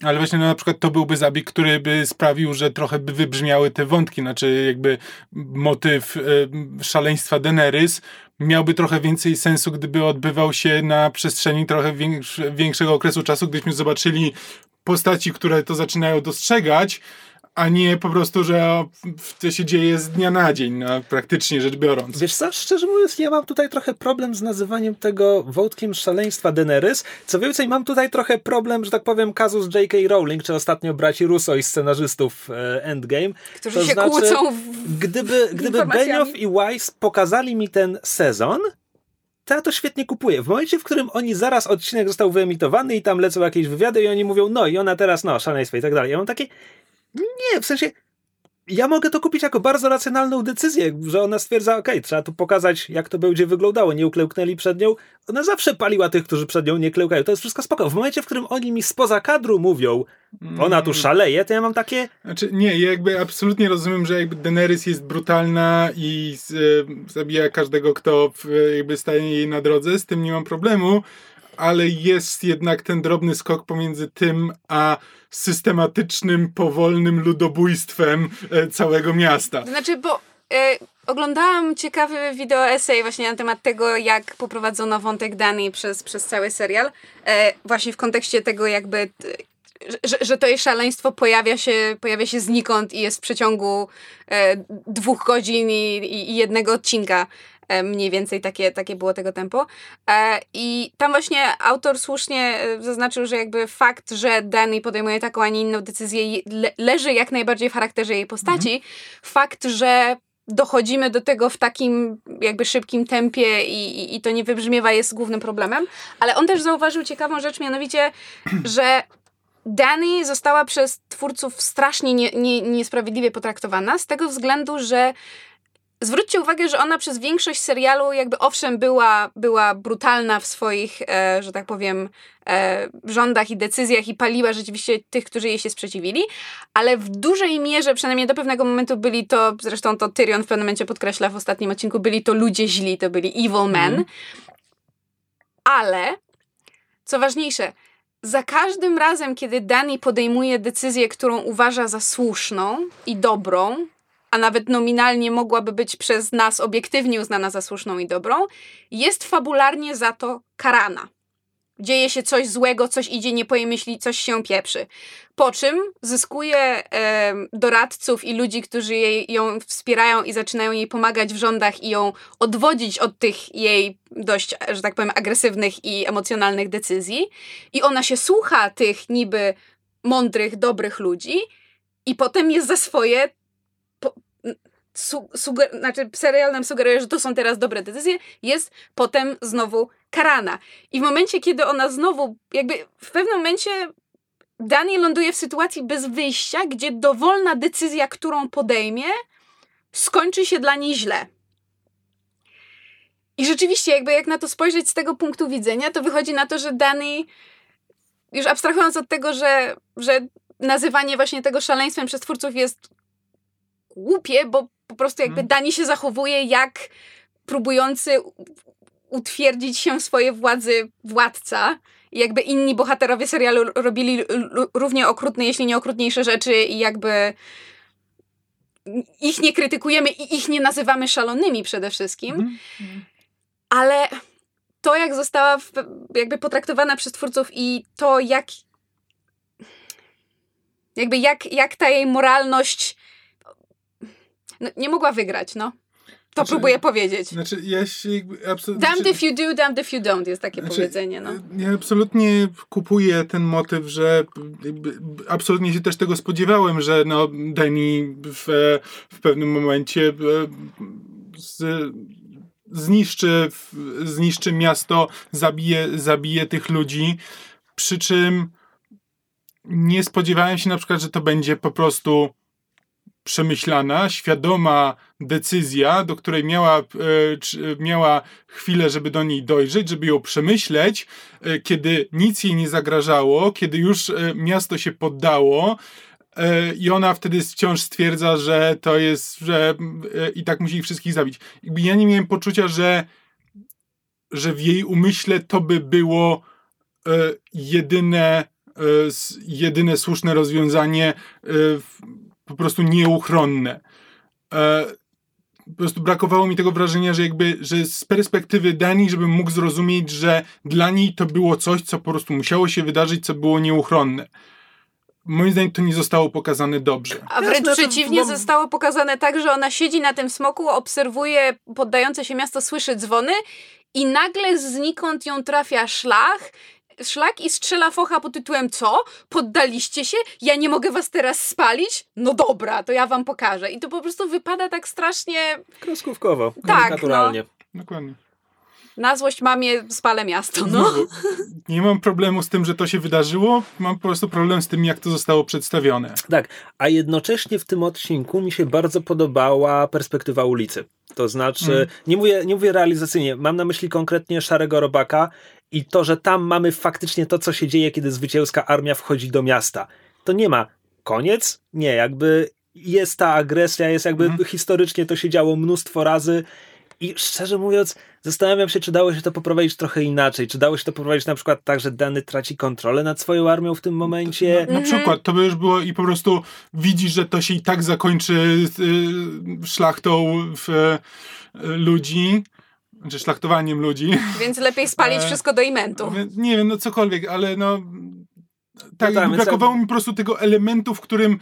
Ale właśnie no, na przykład to byłby zabieg, który by sprawił, że trochę by wybrzmiały te wątki, znaczy jakby motyw y, szaleństwa Daenerys miałby trochę więcej sensu, gdyby odbywał się na przestrzeni trochę większ, większego okresu czasu, gdybyśmy zobaczyli postaci, które to zaczynają dostrzegać, a nie po prostu, że to się dzieje z dnia na dzień, no, praktycznie rzecz biorąc. Wiesz co, szczerze mówiąc, ja mam tutaj trochę problem z nazywaniem tego wątkiem szaleństwa Daenerys. Co więcej, mam tutaj trochę problem, że tak powiem, kazus J.K. Rowling, czy ostatnio braci Russo i scenarzystów e, Endgame. Którzy To się znaczy, kłócą w... Gdyby, gdyby. Benioff i Weiss pokazali mi ten sezon, to ja to świetnie kupuję. W momencie, w którym oni zaraz odcinek został wyemitowany i tam lecą jakieś wywiady i oni mówią, no i ona teraz, no, szaleństwo i tak dalej. Ja mam takie, nie, w sensie, ja mogę to kupić jako bardzo racjonalną decyzję, że ona stwierdza, ok, trzeba tu pokazać, jak to będzie wyglądało. Nie uklełknęli przed nią. Ona zawsze paliła tych, którzy przed nią nie klełkają. To jest wszystko spoko. W momencie, w którym oni mi spoza kadru mówią, ona tu szaleje, to ja mam takie... Znaczy, nie, ja jakby absolutnie rozumiem, że jakby Daenerys jest brutalna i e, zabija każdego, kto w, jakby staje jej na drodze, z tym nie mam problemu, ale jest jednak ten drobny skok pomiędzy tym, a systematycznym, powolnym ludobójstwem e, całego miasta. Znaczy, bo e, oglądałam ciekawy wideo essay właśnie na temat tego, jak poprowadzono wątek Dani przez, przez cały serial. E, właśnie w kontekście tego jakby... t- że, że to jej szaleństwo pojawia się, pojawia się znikąd i jest w przeciągu e, dwóch godzin i, i jednego odcinka. E, mniej więcej takie, takie było tego tempo. E, I tam właśnie autor słusznie e, zaznaczył, że jakby fakt, że Danny podejmuje taką, a nie inną decyzję leży jak najbardziej w charakterze jej postaci. Fakt, że dochodzimy do tego w takim jakby szybkim tempie i, i, i to nie wybrzmiewa jest głównym problemem. Ale on też zauważył ciekawą rzecz, mianowicie, że Dani została przez twórców strasznie nie, nie, niesprawiedliwie potraktowana z tego względu, że zwróćcie uwagę, że ona przez większość serialu jakby owszem była, była brutalna w swoich, e, że tak powiem, e, rządach i decyzjach i paliła rzeczywiście tych, którzy jej się sprzeciwili, ale w dużej mierze, przynajmniej do pewnego momentu byli to, zresztą to Tyrion w pewnym momencie podkreśla w ostatnim odcinku, byli to ludzie źli, to byli evil men, ale co ważniejsze, za każdym razem, kiedy Dani podejmuje decyzję, którą uważa za słuszną i dobrą, a nawet nominalnie mogłaby być przez nas obiektywnie uznana za słuszną i dobrą, jest fabularnie za to karana. Dzieje się coś złego, coś idzie nie po jej myśli, coś się pieprzy. Po czym zyskuje em, doradców i ludzi, którzy jej, ją wspierają i zaczynają jej pomagać w rządach i ją odwodzić od tych jej dość, że tak powiem, agresywnych i emocjonalnych decyzji. I ona się słucha tych niby mądrych, dobrych ludzi i potem jest za swoje su, suger, znaczy serial nam sugeruje, że to są teraz dobre decyzje, jest potem znowu karana. I w momencie, kiedy ona znowu, jakby w pewnym momencie Dani ląduje w sytuacji bez wyjścia, gdzie dowolna decyzja, którą podejmie, skończy się dla niej źle. I rzeczywiście, jakby jak na to spojrzeć z tego punktu widzenia, to wychodzi na to, że Dani, już abstrahując od tego, że, że nazywanie właśnie tego szaleństwem przez twórców jest głupie, bo po prostu jakby Mhm. Dani się zachowuje jak próbujący utwierdzić się w swojej władzy władca. I jakby inni bohaterowie serialu robili równie okrutne, jeśli nie okrutniejsze rzeczy i jakby ich nie krytykujemy i ich nie nazywamy szalonymi przede wszystkim. Mhm. Ale to, jak została w, jakby potraktowana przez twórców i to, jak jakby jak, jak ta jej moralność no, nie mogła wygrać, no. To Znaczy- próbuję powiedzieć. Znaczy, ja się absolutnie... Damned if you do, damned if you don't jest takie Znaczy, powiedzenie, no. Ja absolutnie kupuję ten motyw, że absolutnie się też tego spodziewałem, że no Danny w, w pewnym momencie e, z, zniszczy, zniszczy miasto, zabije, zabije tych ludzi, przy czym nie spodziewałem się na przykład, że to będzie po prostu przemyślana, świadoma decyzja, do której miała, e, miała chwilę, żeby do niej dojrzeć, żeby ją przemyśleć, e, kiedy nic jej nie zagrażało, kiedy już e, miasto się poddało. I ona wtedy wciąż stwierdza, że to jest, że i tak musi ich wszystkich zabić. Ja nie miałem poczucia, że, że w jej umyśle to by było jedyne, jedyne słuszne rozwiązanie, po prostu nieuchronne. E, po prostu brakowało mi tego wrażenia, że jakby, że z perspektywy Dani, żebym mógł zrozumieć, że dla niej to było coś, co po prostu musiało się wydarzyć, co było nieuchronne. Moim zdaniem to nie zostało pokazane dobrze. A wręcz Jasne, to przeciwnie, zostało pokazane tak, że ona siedzi na tym smoku, obserwuje poddające się miasto, słyszy dzwony i nagle znikąd ją trafia szlach, szlak i strzela focha pod tytułem co? Poddaliście się? Ja nie mogę was teraz spalić? No dobra, to ja wam pokażę. I to po prostu wypada tak strasznie... Kreskówkowo, Tak, naturalnie. Dokładnie. Na złość mamie spalę miasto, no. Nie mam problemu z tym, że to się wydarzyło, mam po prostu problem z tym, jak to zostało przedstawione. Tak, a jednocześnie w tym odcinku mi się bardzo podobała perspektywa ulicy. To znaczy, Mm. nie, mówię, nie mówię realizacyjnie, mam na myśli konkretnie Szarego Robaka i to, że tam mamy faktycznie to, co się dzieje, kiedy zwycięska armia wchodzi do miasta. To nie ma koniec, nie, jakby jest ta agresja, jest jakby Mhm. historycznie to się działo mnóstwo razy i szczerze mówiąc, zastanawiam się, czy dało się to poprowadzić trochę inaczej. Czy dało się to poprowadzić na przykład tak, że dany traci kontrolę nad swoją armią w tym momencie. Na przykład to by już było i po prostu widzisz, że to się i tak zakończy y, szlachtą w, y, ludzi, czy szlachtowaniem ludzi. Więc lepiej spalić E, wszystko do imentu. Nie wiem, no cokolwiek, ale no tak, No tak, więc brakowało jakby- mi po prostu tego elementu, w którym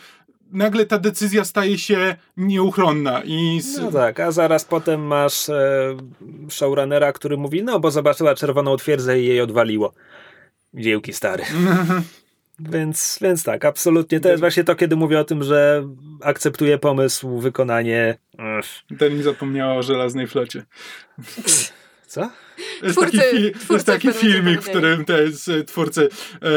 nagle ta decyzja staje się nieuchronna i z, No tak, a zaraz potem masz e, showrunnera, który mówi, no bo zobaczyła czerwoną twierdzę i jej odwaliło. Dziełki stary. Więc, więc tak, absolutnie. To jest właśnie to, kiedy mówię o tym, że akceptuję pomysł, wykonanie. Mi zapomniała o żelaznej flocie. Co? Jest Twórcy- taki, twórcy jest taki filmik, w którym to jest e, twórcy, e,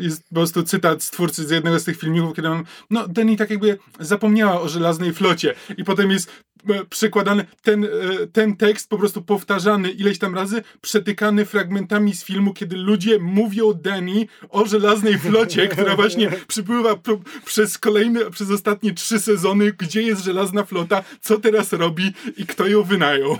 jest po prostu cytat z twórcy z jednego z tych filmików, kiedy on, no Denny tak jakby zapomniała o żelaznej flocie i potem jest e, przykładany ten, e, ten tekst po prostu powtarzany ileś tam razy, przetykany fragmentami z filmu, kiedy ludzie mówią Danny o żelaznej flocie, która właśnie przypływa p- przez kolejne, przez ostatnie trzy sezony, gdzie jest żelazna flota, co teraz robi i kto ją wynajął.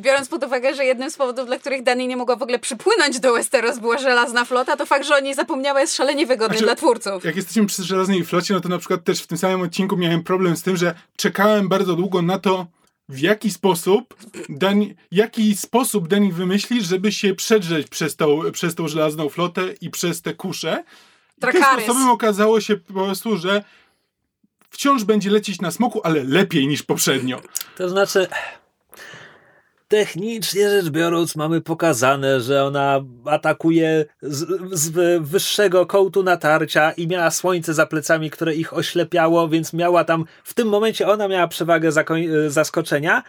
Biorąc pod uwagę, że jednym z powodów, dla których Dani nie mogła w ogóle przypłynąć do Westeros była żelazna flota, to fakt, że o niej zapomniała jest szalenie wygodny Znaczy, dla twórców. Jak jesteśmy przy żelaznej flocie, no to na przykład też w tym samym odcinku miałem problem z tym, że czekałem bardzo długo na to, w jaki sposób Dani, jaki sposób Dani wymyśli, żeby się przedrzeć przez tą, przez tą żelazną flotę i przez te kusze. I tym sposobem okazało się po prostu, że wciąż będzie lecieć na smoku, ale lepiej niż poprzednio. To znaczy, technicznie rzecz biorąc, mamy pokazane, że ona atakuje z, z wyższego kołtu natarcia i miała słońce za plecami, które ich oślepiało, więc miała tam, w tym momencie ona miała przewagę zakoń- zaskoczenia.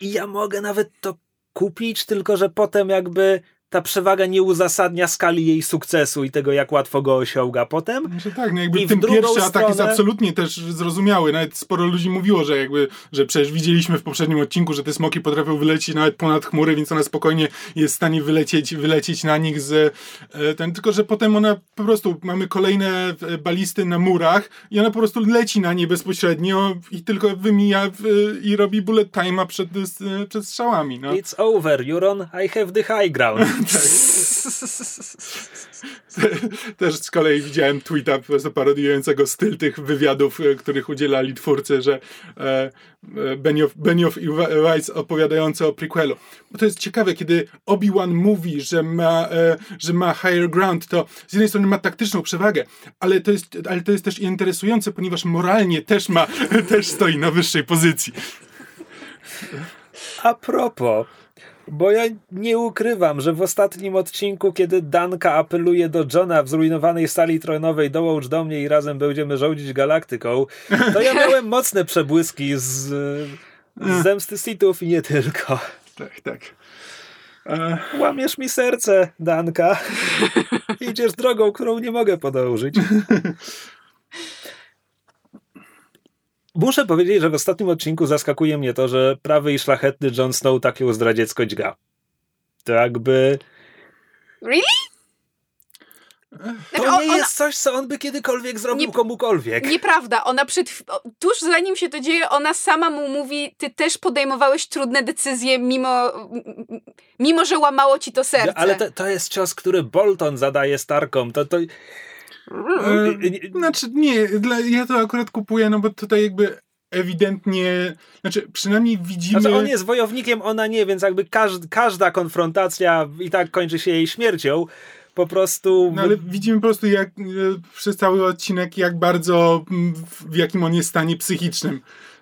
I ja mogę nawet to kupić, tylko że potem jakby ta przewaga nie uzasadnia skali jej sukcesu i tego, jak łatwo go osiąga potem. Że tak, no jakby I ten pierwszy atak jest stronę- absolutnie też zrozumiały. Nawet sporo ludzi mówiło, że jakby, że przecież widzieliśmy w poprzednim odcinku, że te smoki potrafią wylecieć nawet ponad chmury, więc ona spokojnie jest w stanie wylecieć, wylecieć na nich z e, ten, tylko że potem ona po prostu, mamy kolejne e, balisty na murach i ona po prostu leci na nie bezpośrednio i tylko wymija w, i robi bullet time'a przed, e, przed strzałami, no. It's over, Euron, I have the high ground. Też z kolei widziałem tweeta po prostu parodiującego styl tych wywiadów, e, których udzielali twórcy, że e, e, Benioff, Benioff i Weiss opowiadające o prequelu. Bo to jest ciekawe, kiedy Obi-Wan mówi, że ma, e, że ma higher ground, to z jednej strony ma taktyczną przewagę, ale to jest, ale to jest też interesujące, ponieważ moralnie też ma, też stoi na wyższej pozycji. A propos, bo ja nie ukrywam, że w ostatnim odcinku, kiedy Danka apeluje do Johna w zrujnowanej sali tronowej, dołącz do mnie i razem będziemy rządzić galaktyką, to ja miałem mocne przebłyski z, z zemsty Sithów i nie tylko. Tak, tak. E, Łamiesz mi serce, Danka. Idziesz drogą, którą nie mogę podążyć. Muszę powiedzieć, że w ostatnim odcinku zaskakuje mnie to, że prawy i szlachetny Jon Snow tak ją zdradziecko dźga. To jakby... Really? To Znaczy, on- nie ona- jest coś, co on by kiedykolwiek zrobił Nie- komukolwiek. Nieprawda, ona przed, tuż zanim się to dzieje, ona sama mu mówi, ty też podejmowałeś trudne decyzje, mimo, mimo że łamało ci to serce. Ale to, to jest cios, który Bolton zadaje Starkom. To, to... E, znaczy nie, dla, ja to akurat kupuję, no bo tutaj jakby ewidentnie, znaczy przynajmniej widzimy... Znaczy on jest wojownikiem, ona nie, więc jakby każd, każda konfrontacja i tak kończy się jej śmiercią. Po prostu... No ale widzimy po prostu jak, e, przez cały odcinek, jak bardzo, w- jakim on jest stanie psychicznym.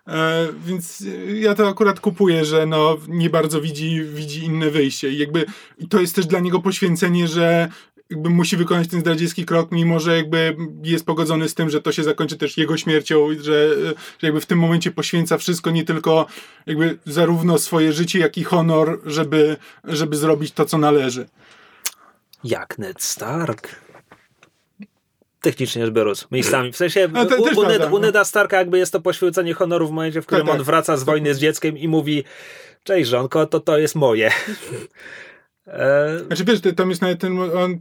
E, więc e, ja to akurat kupuję, że no, nie bardzo widzi, widzi inne wyjście. I jakby to jest też dla niego poświęcenie, że jakby musi wykonać ten zdradziecki krok, mimo że jakby jest pogodzony z tym, że to się zakończy też jego śmiercią, że, że jakby w tym momencie poświęca wszystko, nie tylko jakby zarówno swoje życie, jak i honor, żeby, żeby zrobić to, co należy. Jak Ned Stark. Technicznie rzecz biorąc, miejscami. W sensie to u, u, Ned, prawda, u no. Neda Starka jakby jest to poświęcenie honoru w momencie, w którym Tak, on tak. wraca z wojny z dzieckiem i mówi cześć żonko, to to jest moje. E, Znaczy wiesz, tam jest nawet ten, on,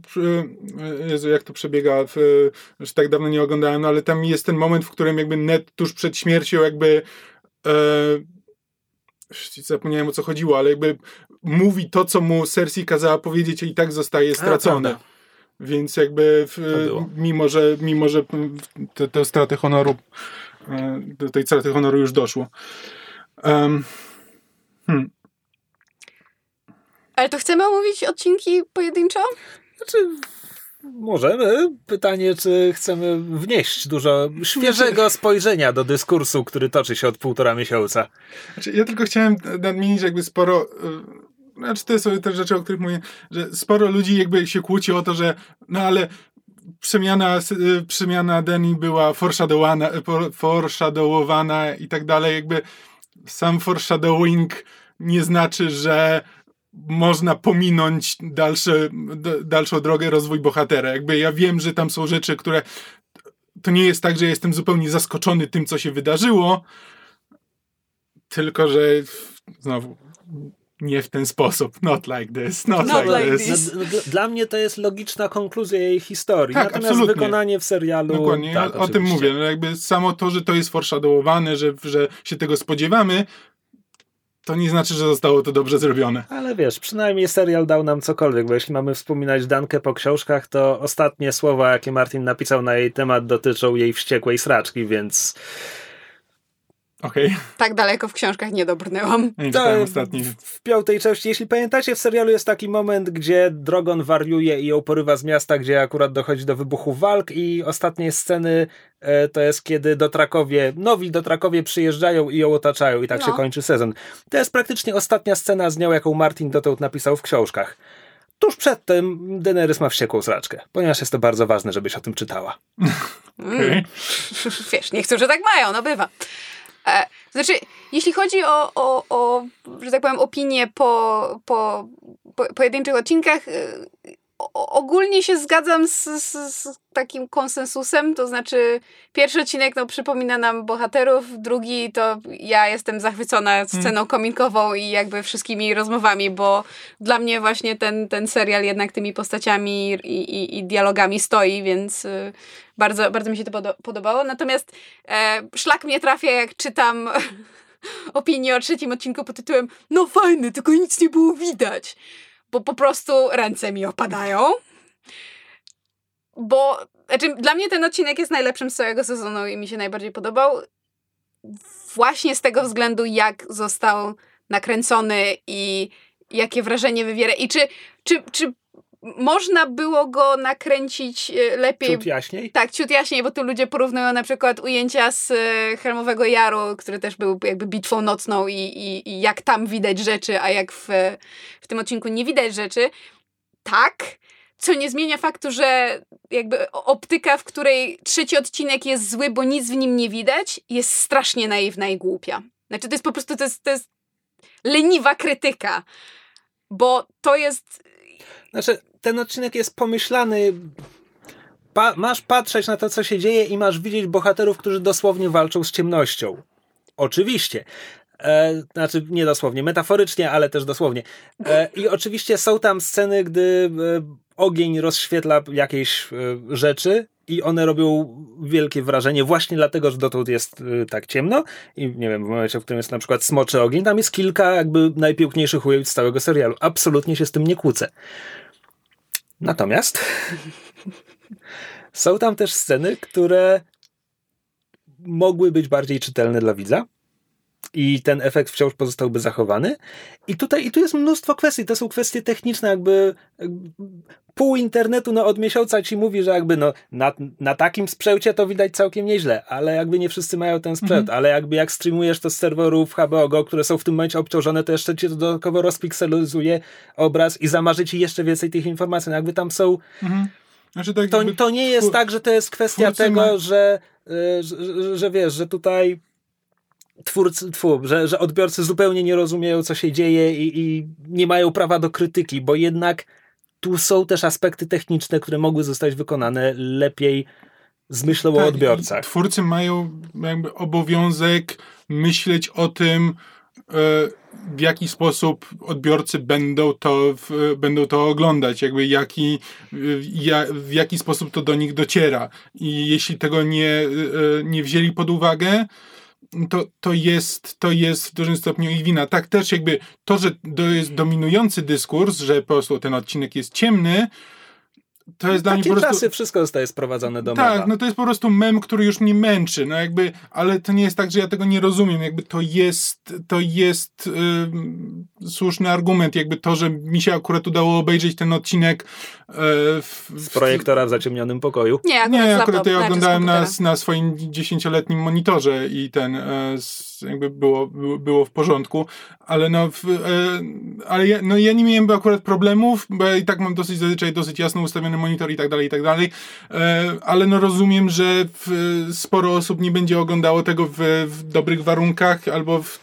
e, Jezu, jak to przebiega, w, już tak dawno nie oglądałem, no ale tam jest ten moment, w którym jakby Ned tuż przed śmiercią jakby e, zapomniałem o co chodziło, ale jakby mówi to, co mu Cersei kazała powiedzieć i tak zostaje stracone. prawda. Więc jakby w, mimo, że mimo, że te, te straty honoru e, do tej straty honoru już doszło. Um, hmm. Ale to chcemy omówić odcinki pojedynczo? Znaczy, możemy. Pytanie, czy chcemy wnieść dużo świeżego spojrzenia do dyskursu, który toczy się od półtora miesiąca. Znaczy, ja tylko chciałem nadmienić, że jakby sporo. y, Znaczy, to są te rzeczy, o których mówię, że sporo ludzi jakby się kłóci o to, że no ale przemiana, y, przemiana Deni była foreshadowana, for- foreshadowowana i tak dalej. Jakby sam foreshadowing nie znaczy, że można pominąć dalsze, dalszą drogę, rozwój bohatera. Jakby ja wiem, że tam są rzeczy, które to nie jest tak, że jestem zupełnie zaskoczony tym, co się wydarzyło, tylko, że znowu nie w ten sposób. Not like this. Not, Not like, like this. this. No, Dla mnie to jest logiczna konkluzja jej historii. Tak, Natomiast absolutnie. wykonanie w serialu. Dokładnie, tak, o, o tym mówię. No jakby samo to, że to jest foreshadowowane, że, że się tego spodziewamy, to nie znaczy, że zostało to dobrze zrobione. Ale wiesz, przynajmniej serial dał nam cokolwiek, bo jeśli mamy wspominać Dankę po książkach, to ostatnie słowa, jakie Martin napisał na jej temat, dotyczą jej wściekłej sraczki, więc Okej, Tak daleko w książkach nie dobrnęłam. nie czytałem ostatni. w, piątej części, jeśli pamiętacie, w serialu jest taki moment, gdzie Drogon wariuje i ją porywa z miasta, gdzie akurat dochodzi do wybuchu walk i ostatnie sceny e, to jest kiedy Dotrakowie, nowi Dotrakowie przyjeżdżają i ją otaczają i tak No. się kończy sezon. To jest praktycznie ostatnia scena z nią, jaką Martin dotąd napisał w książkach. Tuż przed tym Daenerys ma wściekłą sraczkę, ponieważ jest to bardzo ważne, żebyś o tym czytała. Okej. Wiesz, niektórzy tak mają, no bywa. E, znaczy, jeśli chodzi o, o, o że tak powiem, opinie po, po, po pojedynczych odcinkach, o, ogólnie się zgadzam z, z, z takim konsensusem, to znaczy pierwszy odcinek no, przypomina nam bohaterów, drugi to ja jestem zachwycona sceną kominkową i jakby wszystkimi rozmowami, bo dla mnie właśnie ten, ten serial jednak tymi postaciami i, i, i dialogami stoi, więc y, bardzo, bardzo mi się to podo- podobało. Natomiast e, szlak mnie trafia, jak czytam opinię o trzecim odcinku pod tytułem No fajny, tylko nic nie było widać. Bo po prostu ręce mi opadają. Bo znaczy, dla mnie ten odcinek jest najlepszym z całego sezonu i mi się najbardziej podobał. Właśnie z tego względu, jak został nakręcony i jakie wrażenie wywiera. I czy, czy, czy można było go nakręcić e, lepiej? Ciut jaśniej? Tak, ciut jaśniej, bo tu ludzie porównują na przykład ujęcia z e, Helmowego Jaru, który też był jakby bitwą nocną i, i, i jak tam widać rzeczy, a jak w, w tym odcinku nie widać rzeczy. Tak, co nie zmienia faktu, że jakby optyka, w której trzeci odcinek jest zły, bo nic w nim nie widać, jest strasznie naiwna i głupia. Znaczy to jest po prostu, to jest, to jest leniwa krytyka, bo to jest Znaczy, ten odcinek jest pomyślany. Pa, masz patrzeć na to, co się dzieje, i masz widzieć bohaterów, którzy dosłownie walczą z ciemnością. Oczywiście. E, znaczy, nie dosłownie, metaforycznie, ale też dosłownie. E, I oczywiście są tam sceny, gdy e, ogień rozświetla jakieś e, rzeczy i one robią wielkie wrażenie właśnie dlatego, że dotąd jest e, tak ciemno i nie wiem, w momencie, w którym jest na przykład smoczy ogień, tam jest kilka jakby najpiękniejszych ujęć z całego serialu. Absolutnie się z tym nie kłócę. Natomiast są tam też sceny, które mogły być bardziej czytelne dla widza. I ten efekt wciąż pozostałby zachowany. I tutaj i tu jest mnóstwo kwestii. To są kwestie techniczne, jakby, jakby pół internetu no, od miesiąca ci mówi, że jakby no, na, na takim sprzęcie to widać całkiem nieźle, ale jakby nie wszyscy mają ten sprzęt, mhm. ale jakby jak streamujesz to z serwerów HBO Go, które są w tym momencie obciążone, to jeszcze ci dodatkowo rozpikselizuje obraz i zamarzy ci jeszcze więcej tych informacji. No, jakby tam są... Mhm. Znaczy, tak to, to nie jest tak, że to jest kwestia tego, ma... że, y, że, że, że wiesz, że tutaj twórcy, tfu, że, że odbiorcy zupełnie nie rozumieją, co się dzieje i, i nie mają prawa do krytyki, bo jednak tu są też aspekty techniczne, które mogły zostać wykonane lepiej z myślą tak, o odbiorcach. Twórcy mają jakby obowiązek myśleć o tym, e, w jaki sposób odbiorcy będą to, będą to oglądać, jakby jaki, w jaki sposób to do nich dociera. I jeśli tego nie, e, nie wzięli pod uwagę, to, to, jest, to jest w dużym stopniu ich wina. Tak też jakby to, że to jest dominujący dyskurs, że po prostu ten odcinek jest ciemny, to jest dla mnie po prostu... czasy wszystko zostaje sprowadzone do Tak, mema. no to jest po prostu mem, który już mnie męczy, no jakby, ale to nie jest tak, że ja tego nie rozumiem, jakby to jest, to jest yy, słuszny argument, jakby to, że mi się akurat udało obejrzeć ten odcinek yy, w, z projektora w zaciemnionym pokoju. Nie, akurat, nie, akurat ja oglądałem na, na swoim dziesięcioletnim monitorze i ten yy, jakby było, było w porządku, ale no, w, ale ja, no ja nie miałem akurat problemów, bo ja i tak mam dosyć zazwyczaj dosyć jasno ustawiony monitor i tak dalej, i tak dalej, e, ale no rozumiem, że sporo osób nie będzie oglądało tego w, w dobrych warunkach, albo w,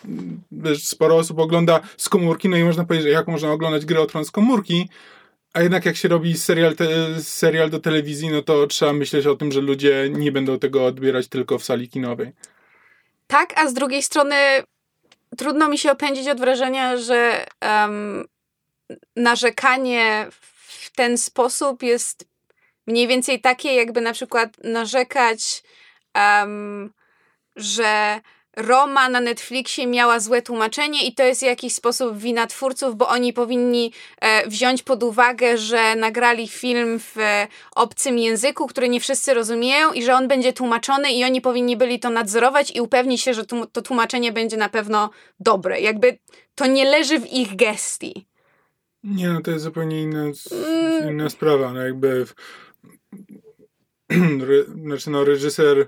wiesz, sporo osób ogląda z komórki, no i można powiedzieć, jak można oglądać grę o tron z komórki, a jednak jak się robi serial, te, serial do telewizji, no to trzeba myśleć o tym, że ludzie nie będą tego odbierać tylko w sali kinowej. Tak, a z drugiej strony trudno mi się opędzić od wrażenia, że um, narzekanie w ten sposób jest mniej więcej takie, jakby na przykład narzekać, um, że Roma na Netflixie miała złe tłumaczenie i to jest w jakiś sposób wina twórców, bo oni powinni e, wziąć pod uwagę, że nagrali film w e, obcym języku, który nie wszyscy rozumieją i że on będzie tłumaczony i oni powinni byli to nadzorować i upewnić się, że to tłumaczenie będzie na pewno dobre. Jakby to nie leży w ich gestii. Nie, no to jest zupełnie inna, mm. inna sprawa. No jakby w... Znaczy no reżyser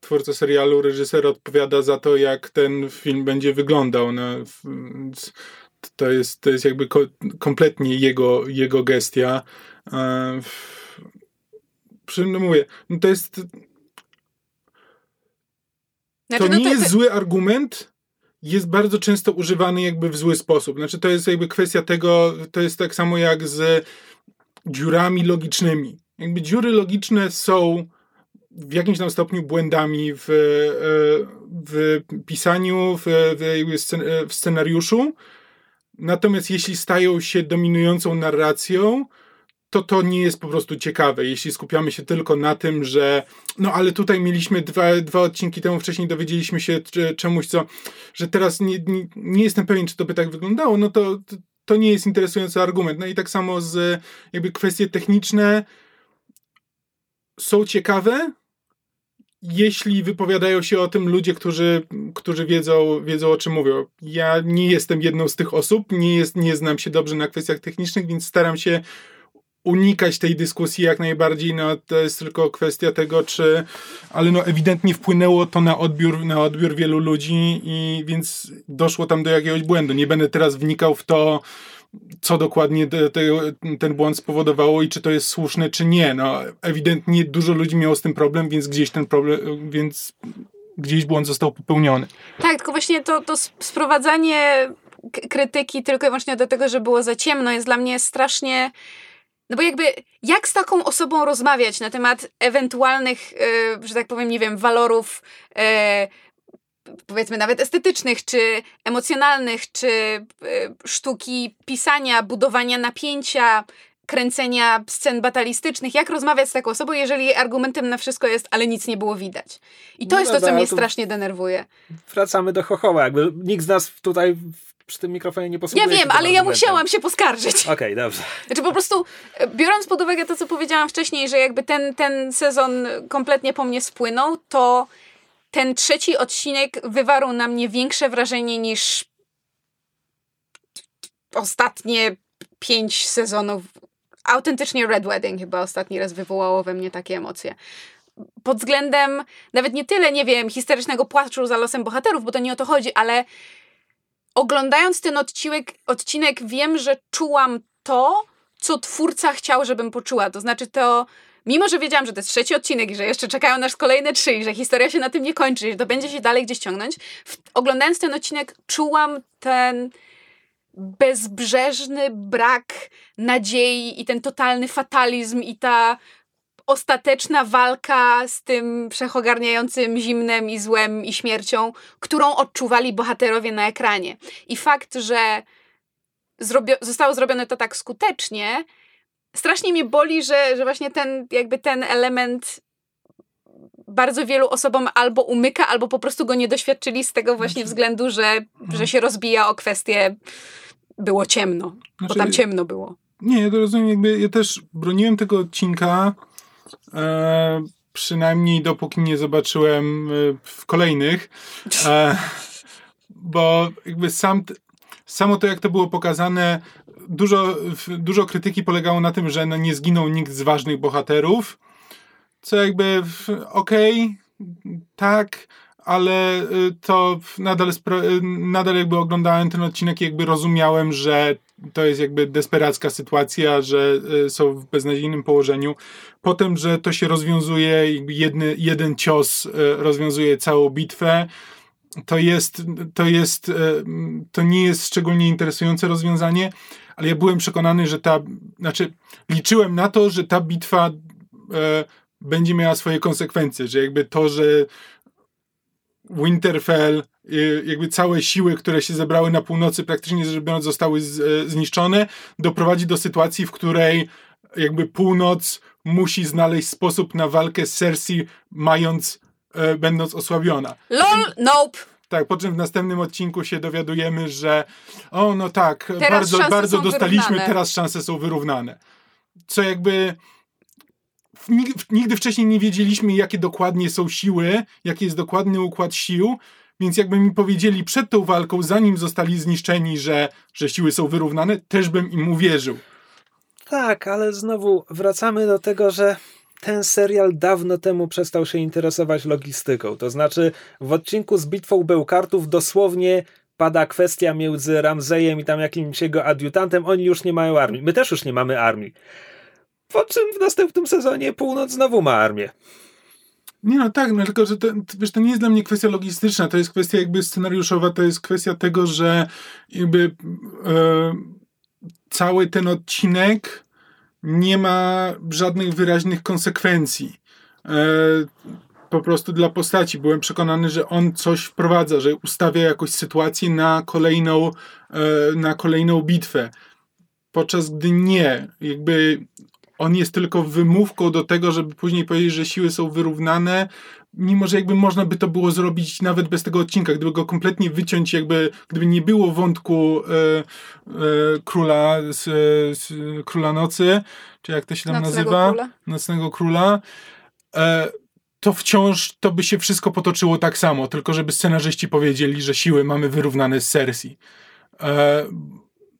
twórca serialu, reżyser odpowiada za to, jak ten film będzie wyglądał. No, to, jest, to jest jakby ko kompletnie jego, jego gestia. E, przy, no mówię, no to jest. Znaczy, to no nie jest zły argument, jest bardzo często używany jakby w zły sposób. Znaczy, to jest jakby kwestia tego, to jest tak samo jak z dziurami logicznymi. Jakby dziury logiczne są w jakimś tam stopniu błędami w, e, w pisaniu, w, w scenariuszu. Natomiast jeśli stają się dominującą narracją, to to nie jest po prostu ciekawe. Jeśli skupiamy się tylko na tym, że no ale tutaj mieliśmy dwa, dwa odcinki temu wcześniej dowiedzieliśmy się czemuś, co, że teraz nie, nie, nie jestem pewien, czy to by tak wyglądało, no to, to nie jest interesujący argument. No i tak samo z jakby kwestie techniczne są ciekawe, jeśli wypowiadają się o tym ludzie, którzy, którzy wiedzą, wiedzą o czym mówią. Ja nie jestem jedną z tych osób, nie, jest, nie znam się dobrze na kwestiach technicznych, więc staram się unikać tej dyskusji jak najbardziej, no to jest tylko kwestia tego, czy, ale no ewidentnie wpłynęło to na odbiór, na odbiór wielu ludzi i więc doszło tam do jakiegoś błędu. Nie będę teraz wnikał w to, co dokładnie te, te, ten błąd spowodowało i czy to jest słuszne, czy nie. No, ewidentnie dużo ludzi miało z tym problem, więc gdzieś ten problem, więc gdzieś błąd został popełniony. Tak, tylko właśnie to, to sprowadzanie krytyki tylko i wyłącznie do tego, że było za ciemno jest dla mnie strasznie... No bo jakby, jak z taką osobą rozmawiać na temat ewentualnych, yy, że tak powiem, nie wiem, walorów yy, powiedzmy nawet estetycznych, czy emocjonalnych, czy y, sztuki pisania, budowania napięcia, kręcenia scen batalistycznych, jak rozmawiać z taką osobą, jeżeli argumentem na wszystko jest, ale nic nie było widać. I to no jest to, co mnie strasznie denerwuje. Wracamy do chochoła, jakby nikt z nas tutaj przy tym mikrofonie nie posługuje. Ja wiem, ale ja musiałam się poskarżyć. Okej, okay, dobrze. Znaczy po prostu, e, biorąc pod uwagę to, co powiedziałam wcześniej, że jakby ten, ten sezon kompletnie po mnie spłynął, to ten trzeci odcinek wywarł na mnie większe wrażenie niż ostatnie pięć sezonów. Autentycznie Red Wedding chyba ostatni raz wywołało we mnie takie emocje. Pod względem nawet nie tyle, nie wiem, historycznego płaczu za losem bohaterów, bo to nie o to chodzi, ale oglądając ten odcinek, odcinek wiem, że czułam to, co twórca chciał, żebym poczuła. To znaczy to, mimo że wiedziałam, że to jest trzeci odcinek i że jeszcze czekają nas kolejne trzy i że historia się na tym nie kończy, że to będzie się dalej gdzieś ciągnąć, w, oglądając ten odcinek czułam ten bezbrzeżny brak nadziei i ten totalny fatalizm i ta ostateczna walka z tym wszechogarniającym zimnem i złem i śmiercią, którą odczuwali bohaterowie na ekranie. I fakt, że zostało zrobione to tak skutecznie, strasznie mnie boli, że, że właśnie ten, jakby ten element bardzo wielu osobom albo umyka, albo po prostu go nie doświadczyli z tego właśnie znaczy, względu, że, że mhm. się rozbija o kwestię było ciemno, znaczy, bo tam ciemno było. Nie, ja to rozumiem, jakby ja też broniłem tego odcinka e, przynajmniej dopóki nie zobaczyłem e, w kolejnych, e, bo jakby sam, samo to, jak to było pokazane, dużo, dużo krytyki polegało na tym, że no nie zginął nikt z ważnych bohaterów, co jakby okej, okay, tak, ale y, to nadal, y, nadal jakby oglądałem ten odcinek i jakby rozumiałem, że to jest jakby desperacka sytuacja, że y, są w beznadziejnym położeniu. Potem, że to się rozwiązuje, jedny, jeden cios rozwiązuje całą bitwę. To jest, to jest, to nie jest szczególnie interesujące rozwiązanie, ale ja byłem przekonany, że ta, znaczy liczyłem na to, że ta bitwa będzie miała swoje konsekwencje, że jakby to, że Winterfell, jakby całe siły, które się zebrały na północy, praktycznie biorąc, zostały z, e, zniszczone, doprowadzi do sytuacji, w której jakby północ musi znaleźć sposób na walkę z Cersei, mając, e, będąc osłabiona. LOL, nope. Tak, po czym w następnym odcinku się dowiadujemy, że o, no tak, teraz bardzo, bardzo dostaliśmy, wyrównane. teraz szanse są wyrównane. Co jakby nigdy wcześniej nie wiedzieliśmy, jakie dokładnie są siły, jaki jest dokładny układ sił, więc jakby mi powiedzieli przed tą walką, zanim zostali zniszczeni, że, że siły są wyrównane, też bym im uwierzył. Tak, ale znowu wracamy do tego, że ten serial dawno temu przestał się interesować logistyką. To znaczy, w odcinku z bitwą Bełkartów dosłownie pada kwestia między Ramzejem i tam jakimś jego adiutantem. Oni już nie mają armii. My też już nie mamy armii. Po czym w następnym sezonie Północ znowu ma armię. Nie no tak, no tylko, że to, wiesz, to nie jest dla mnie kwestia logistyczna, to jest kwestia jakby scenariuszowa, to jest kwestia tego, że jakby e, cały ten odcinek nie ma żadnych wyraźnych konsekwencji. E, po prostu dla postaci. Byłem przekonany, że on coś wprowadza, że ustawia jakąś sytuację na kolejną, e, na kolejną bitwę. Podczas gdy nie, jakby on jest tylko wymówką do tego, żeby później powiedzieć, że siły są wyrównane, mimo że jakby można by to było zrobić nawet bez tego odcinka, gdyby go kompletnie wyciąć, jakby gdyby nie było wątku e, e, króla, z, z, króla nocy, czy jak to się tam Nocnego nazywa? Króla. Nocnego króla. E, to wciąż to by się wszystko potoczyło tak samo, tylko żeby scenarzyści powiedzieli, że siły mamy wyrównane z Cersei. E,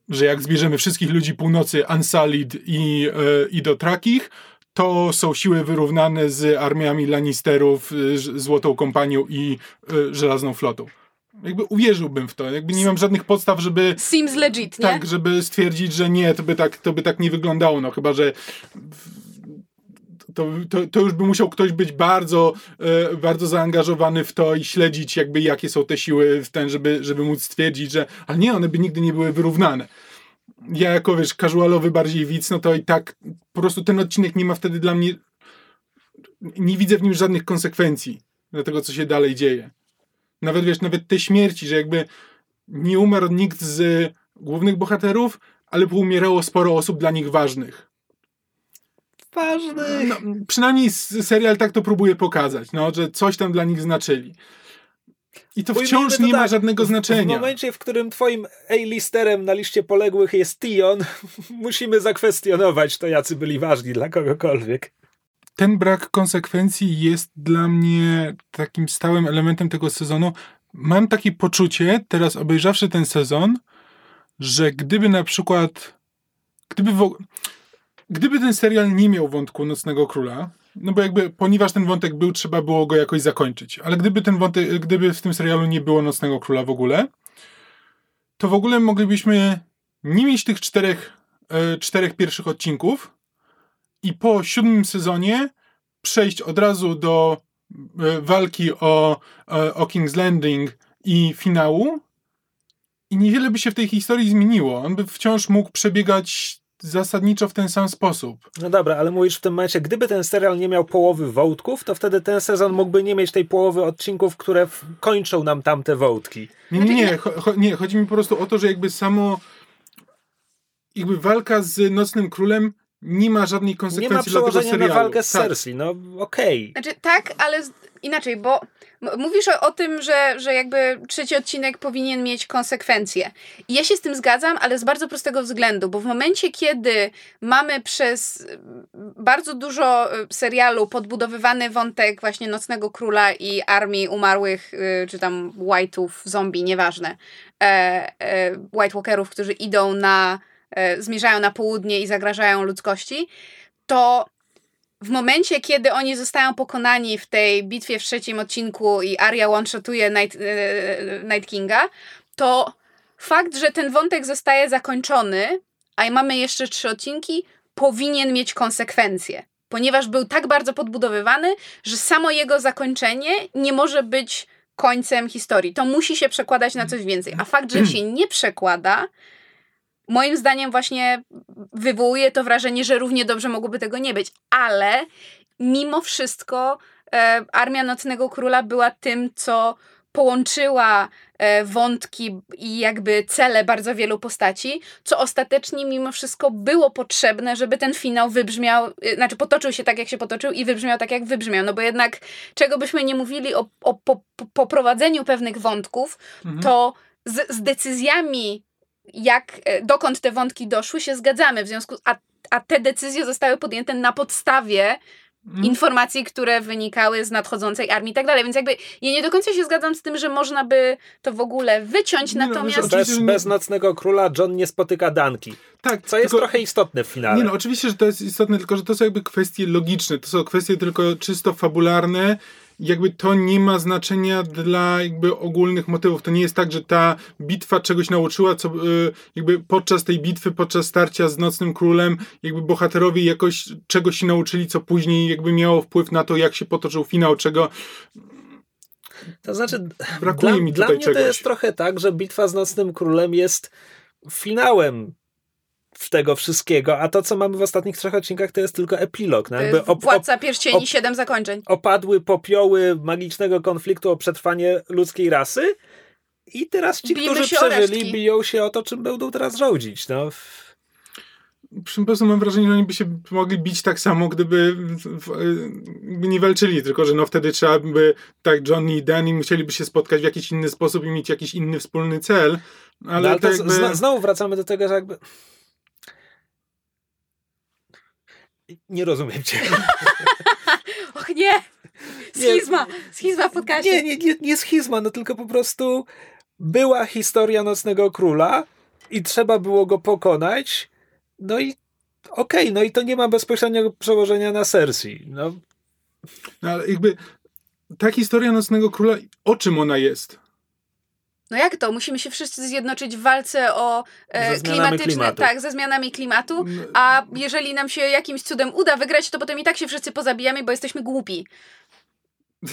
że jak zbierzemy wszystkich ludzi północy Ansalid i, e, i Dotrakich, to są siły wyrównane z armiami Lannisterów, e, Złotą Kompanią i e, Żelazną Flotą. Jakby uwierzyłbym w to. Jakby nie mam żadnych podstaw, żeby. Seems legit, nie? Tak, żeby stwierdzić, że nie, to by tak, to by tak nie wyglądało. No chyba, że to, to, to, już by musiał ktoś być bardzo, e, bardzo zaangażowany w to i śledzić jakby jakie są te siły w ten, żeby, żeby móc stwierdzić, że ale nie, one by nigdy nie były wyrównane. Ja jako, wiesz, casualowy bardziej widz, no to i tak po prostu ten odcinek nie ma wtedy dla mnie nie widzę w nim żadnych konsekwencji do tego, co się dalej dzieje. Nawet, wiesz, nawet te śmierci, że jakby nie umarł nikt z głównych bohaterów, ale umierało sporo osób dla nich ważnych ważnych. No, przynajmniej serial tak to próbuje pokazać, no, że coś tam dla nich znaczyli. I to wciąż to nie tak, ma żadnego znaczenia. W momencie, w którym twoim A-listerem na liście poległych jest Tion, musimy zakwestionować to, jacy byli ważni dla kogokolwiek. ten brak konsekwencji jest dla mnie takim stałym elementem tego sezonu. Mam takie poczucie, teraz obejrzawszy ten sezon, że gdyby na przykład, gdyby, gdyby ten serial nie miał wątku Nocnego Króla, no bo jakby, ponieważ ten wątek był, trzeba było go jakoś zakończyć, ale gdyby ten wątek, gdyby w tym serialu nie było Nocnego Króla w ogóle, to w ogóle moglibyśmy nie mieć tych czterech, e, czterech pierwszych odcinków i po siódmym sezonie przejść od razu do e, walki o, e, o King's Landing i finału i niewiele by się w tej historii zmieniło. On by wciąż mógł przebiegać zasadniczo w ten sam sposób. No dobra, ale mówisz w tym momencie, gdyby ten serial nie miał połowy wątków, to wtedy ten sezon mógłby nie mieć tej połowy odcinków, które kończą nam tamte wątki. Nie, nie, nie, cho, nie. Chodzi mi po prostu o to, że jakby samo jakby walka z Nocnym Królem nie ma żadnej Nie konsekwencji ma dla tego serialu. na walkę z Tak. Cersei, no okej. Znaczy tak, ale z- inaczej, bo mówisz o, o tym, że, że jakby trzeci odcinek powinien mieć konsekwencje. I ja się z tym zgadzam, ale z bardzo prostego względu, bo w momencie, kiedy mamy przez bardzo dużo y, serialu podbudowywany wątek właśnie Nocnego Króla i armii umarłych, y, czy tam White'ów, zombie, nieważne, e, e, White Walkerów, którzy idą na, zmierzają na południe i zagrażają ludzkości, to w momencie, kiedy oni zostają pokonani w tej bitwie w trzecim odcinku i Arya one-shotuje Night, e, Night Kinga, to fakt, że ten wątek zostaje zakończony, a mamy jeszcze trzy odcinki, powinien mieć konsekwencje. Ponieważ był tak bardzo podbudowywany, że samo jego zakończenie nie może być końcem historii. To musi się przekładać na coś więcej. A fakt, że się nie przekłada, moim zdaniem właśnie wywołuje to wrażenie, że równie dobrze mogłoby tego nie być. Ale mimo wszystko e, Armia Nocnego Króla była tym, co połączyła e, wątki i jakby cele bardzo wielu postaci, co ostatecznie mimo wszystko było potrzebne, żeby ten finał wybrzmiał, e, znaczy potoczył się tak, jak się potoczył i wybrzmiał tak, jak wybrzmiał. No bo jednak, czego byśmy nie mówili o, o po, po, poprowadzeniu pewnych wątków, Mhm. to z, z decyzjami, jak, e, dokąd te wątki doszły, się zgadzamy. W związku, a, a te decyzje zostały podjęte na podstawie Mhm. informacji, które wynikały z nadchodzącej armii i tak dalej. Więc jakby ja nie do końca się zgadzam z tym, że można by to w ogóle wyciąć, Nie no, natomiast... oczywiście, Bez, bez Nocnego Króla John nie spotyka Danki, Tak, co jest tylko- trochę istotne w finale. Nie no, oczywiście, że to jest istotne, tylko że to są jakby kwestie logiczne, to są kwestie tylko czysto fabularne. Jakby to nie ma znaczenia dla jakby ogólnych motywów. To nie jest tak, że ta bitwa czegoś nauczyła, co y, jakby podczas tej bitwy, podczas starcia z Nocnym Królem, jakby bohaterowie jakoś czegoś się nauczyli, co później jakby miało wpływ na to, jak się potoczył finał, czego To znaczy, brakuje dla, mi dla tutaj mnie czegoś. to jest trochę tak, że bitwa z Nocnym Królem jest finałem w tego wszystkiego, a to, co mamy w ostatnich trzech odcinkach, to jest tylko epilog. No, jakby op, op, Władca Pierścieni, op- siedem zakończeń. opadły popioły magicznego konfliktu o przetrwanie ludzkiej rasy i teraz ci, Bijmy którzy się o przeżyli, biją się o to, czym będą teraz rządzić. No. Po prostu mam wrażenie, że oni by się mogli bić tak samo, gdyby w, nie walczyli, tylko że no wtedy trzeba by, tak Johnny i Danny musieliby się spotkać w jakiś inny sposób i mieć jakiś inny wspólny cel, ale, no, ale jakby... zna, znowu wracamy do tego, że jakby nie rozumiem cię. Och nie! Schizma! Schizma w podcaście. Nie, nie, nie, nie schizma, no tylko po prostu była historia Nocnego Króla i trzeba było go pokonać, no i okej, no i to nie ma bezpośredniego przełożenia na Cersei. No, No, ale jakby ta historia Nocnego Króla, o czym ona jest? No jak to? Musimy się wszyscy zjednoczyć w walce o e, klimatyczne, klimatu. tak, ze zmianami klimatu, No, a jeżeli nam się jakimś cudem uda wygrać, to potem i tak się wszyscy pozabijamy, bo jesteśmy głupi.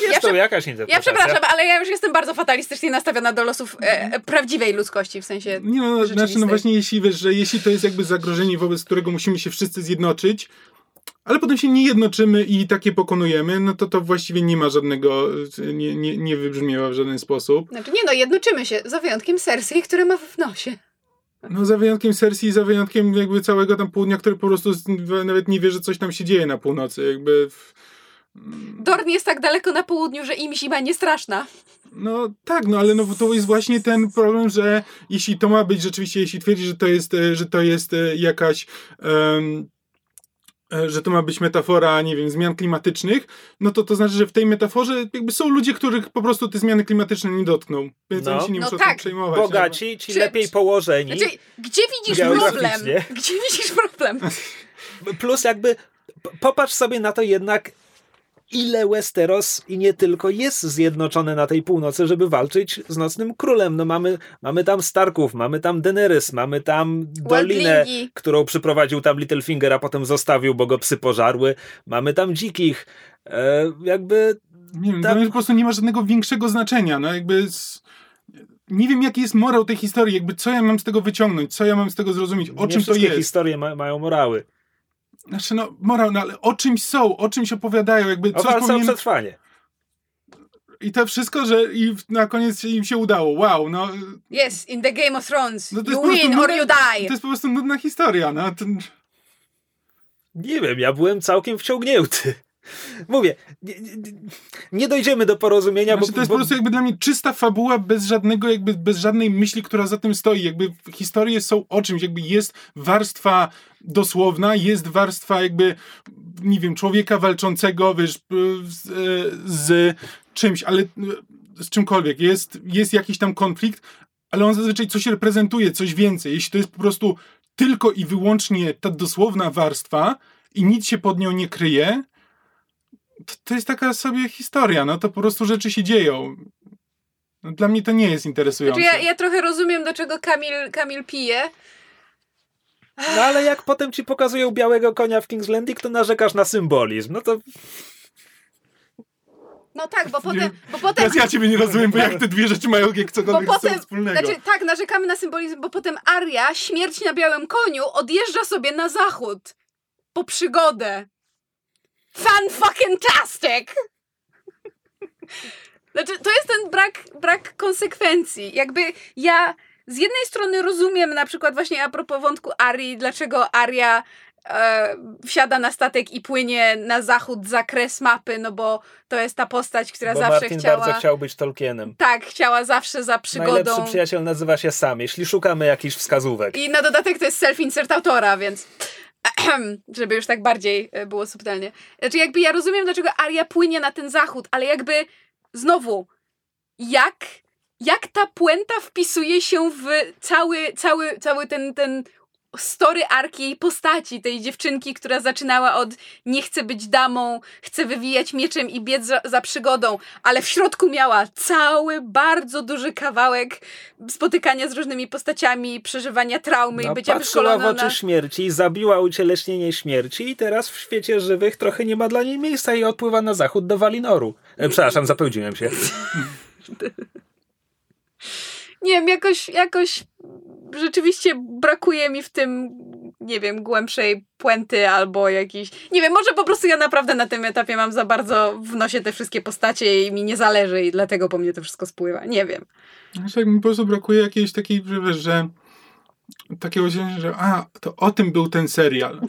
jest Ja to prze- jakaś Ja interpretacja. przepraszam, ale ja już jestem bardzo fatalistycznie nastawiona do losów e, e, prawdziwej ludzkości, w sensie Nie no, znaczy, no właśnie jeśli wiesz, że jeśli to jest jakby zagrożenie, wobec którego musimy się wszyscy zjednoczyć, ale potem się nie jednoczymy i takie pokonujemy, no to to właściwie nie ma żadnego, nie, nie, nie wybrzmiewa w żaden sposób. Znaczy nie no, jednoczymy się, za wyjątkiem Cersei, które ma w nosie. No za wyjątkiem Cersei, za wyjątkiem jakby całego tam południa, który po prostu nawet nie wie, że coś tam się dzieje na północy, jakby... w- Dorn jest tak daleko na południu, że im zima nie straszna. No tak, no ale no to jest właśnie ten problem, że jeśli to ma być rzeczywiście, jeśli twierdzi, że to jest, e, że to jest e, jakaś e, że to ma być metafora, nie wiem, zmian klimatycznych, no to to znaczy, że w tej metaforze jakby są ludzie, których po prostu te zmiany klimatyczne nie dotkną. Więc No. oni się nie No muszą tak. tym przejmować. Bogaci, ci Czy- lepiej położeni. Znaczy, gdzie widzisz problem? Gdzie widzisz problem? Plus jakby popatrz sobie na to jednak, ile Westeros i nie tylko jest zjednoczone na tej północy, żeby walczyć z Nocnym Królem. No mamy, mamy tam Starków, mamy tam Daenerys, mamy tam Dolinę, Wildlingi. którą przyprowadził tam Littlefinger, a potem zostawił, bo go psy pożarły. Mamy tam dzikich. E, jakby Nie wiem, Tam- dla mnie po prostu nie ma żadnego większego znaczenia. No jakby z... Nie wiem, jaki jest morał tej historii, jakby co ja mam z tego wyciągnąć, co ja mam z tego zrozumieć, o nie czym to wszystkie jest. historie ma, mają morały. Znaczy, no, morał, no ale o czymś są, o czymś opowiadają, jakby O coś walce o powinien... przetrwanie. I to wszystko, że i na koniec im się udało. Wow, no. Yes, in the Game of Thrones. no you win or nudna- you die. To jest po prostu nudna historia, no. To... Nie wiem, ja byłem całkiem wciągnięty. Mówię, nie, nie, dojdziemy do porozumienia, Znaczy, bo, to jest bo po prostu jakby dla mnie czysta fabuła bez żadnego, jakby bez żadnej myśli, która za tym stoi. Jakby historie są o czymś, jakby jest warstwa dosłowna, jest warstwa jakby, nie wiem, człowieka walczącego, wiesz, z, z czymś, ale z czymkolwiek. Jest, jest jakiś tam konflikt, ale on zazwyczaj coś reprezentuje, coś więcej. Jeśli to jest po prostu tylko i wyłącznie ta dosłowna warstwa i nic się pod nią nie kryje, to, to jest taka sobie historia, no to po prostu rzeczy się dzieją. No, dla mnie to nie jest interesujące. Znaczy ja, ja trochę rozumiem, do czego Kamil, Kamil pije. No ale jak potem ci pokazują białego konia w King's Landing, to narzekasz na symbolizm. No to No tak, bo potem, bo potem Teraz ja ciebie nie rozumiem, bo jak te dwie rzeczy mają jak Bo cokolwiek sobą potem, wspólnego. znaczy tak, narzekamy na symbolizm, bo potem Aria, śmierć na białym koniu, odjeżdża sobie na zachód. Po przygodę. Fan fucking tastic! Znaczy, to jest ten brak, brak konsekwencji. Jakby ja z jednej strony rozumiem na przykład właśnie a propos wątku Arii, dlaczego Aria e, wsiada na statek i płynie na zachód za kres mapy, no bo to jest ta postać, która bo zawsze Martin chciała... bardzo chciał być Tolkienem. Tak, chciała zawsze za przygodą. Najlepszy przyjaciel nazywa się sam, jeśli szukamy jakichś wskazówek. I na dodatek to jest self-insert autora, więc żeby już tak bardziej e, było subtelnie. Znaczy jakby ja rozumiem, dlaczego Aria płynie na ten zachód, ale jakby znowu, jak, jak ta puenta wpisuje się w cały, cały, cały ten, ten story arki jej postaci, tej dziewczynki, która zaczynała od nie chcę być damą, chcę wywijać mieczem i biec za, za przygodą, ale w środku miała cały bardzo duży kawałek spotykania z różnymi postaciami, przeżywania traumy i No, bycia patrzyła w wyszkolona oczy na... śmierci, zabiła ucieleśnienie śmierci i teraz w świecie żywych trochę nie ma dla niej miejsca i odpływa na zachód do Walinoru. E, przepraszam, zapełdziłem się. Nie wiem, jakoś, jakoś rzeczywiście brakuje mi w tym, nie wiem, głębszej puenty albo jakiś... Nie wiem, może po prostu ja naprawdę na tym etapie mam za bardzo w nosie te wszystkie postacie i mi nie zależy i dlatego po mnie to wszystko spływa. Nie wiem. Jak mi po prostu brakuje jakiejś takiej, że takiego się, że a, to o tym był ten serial.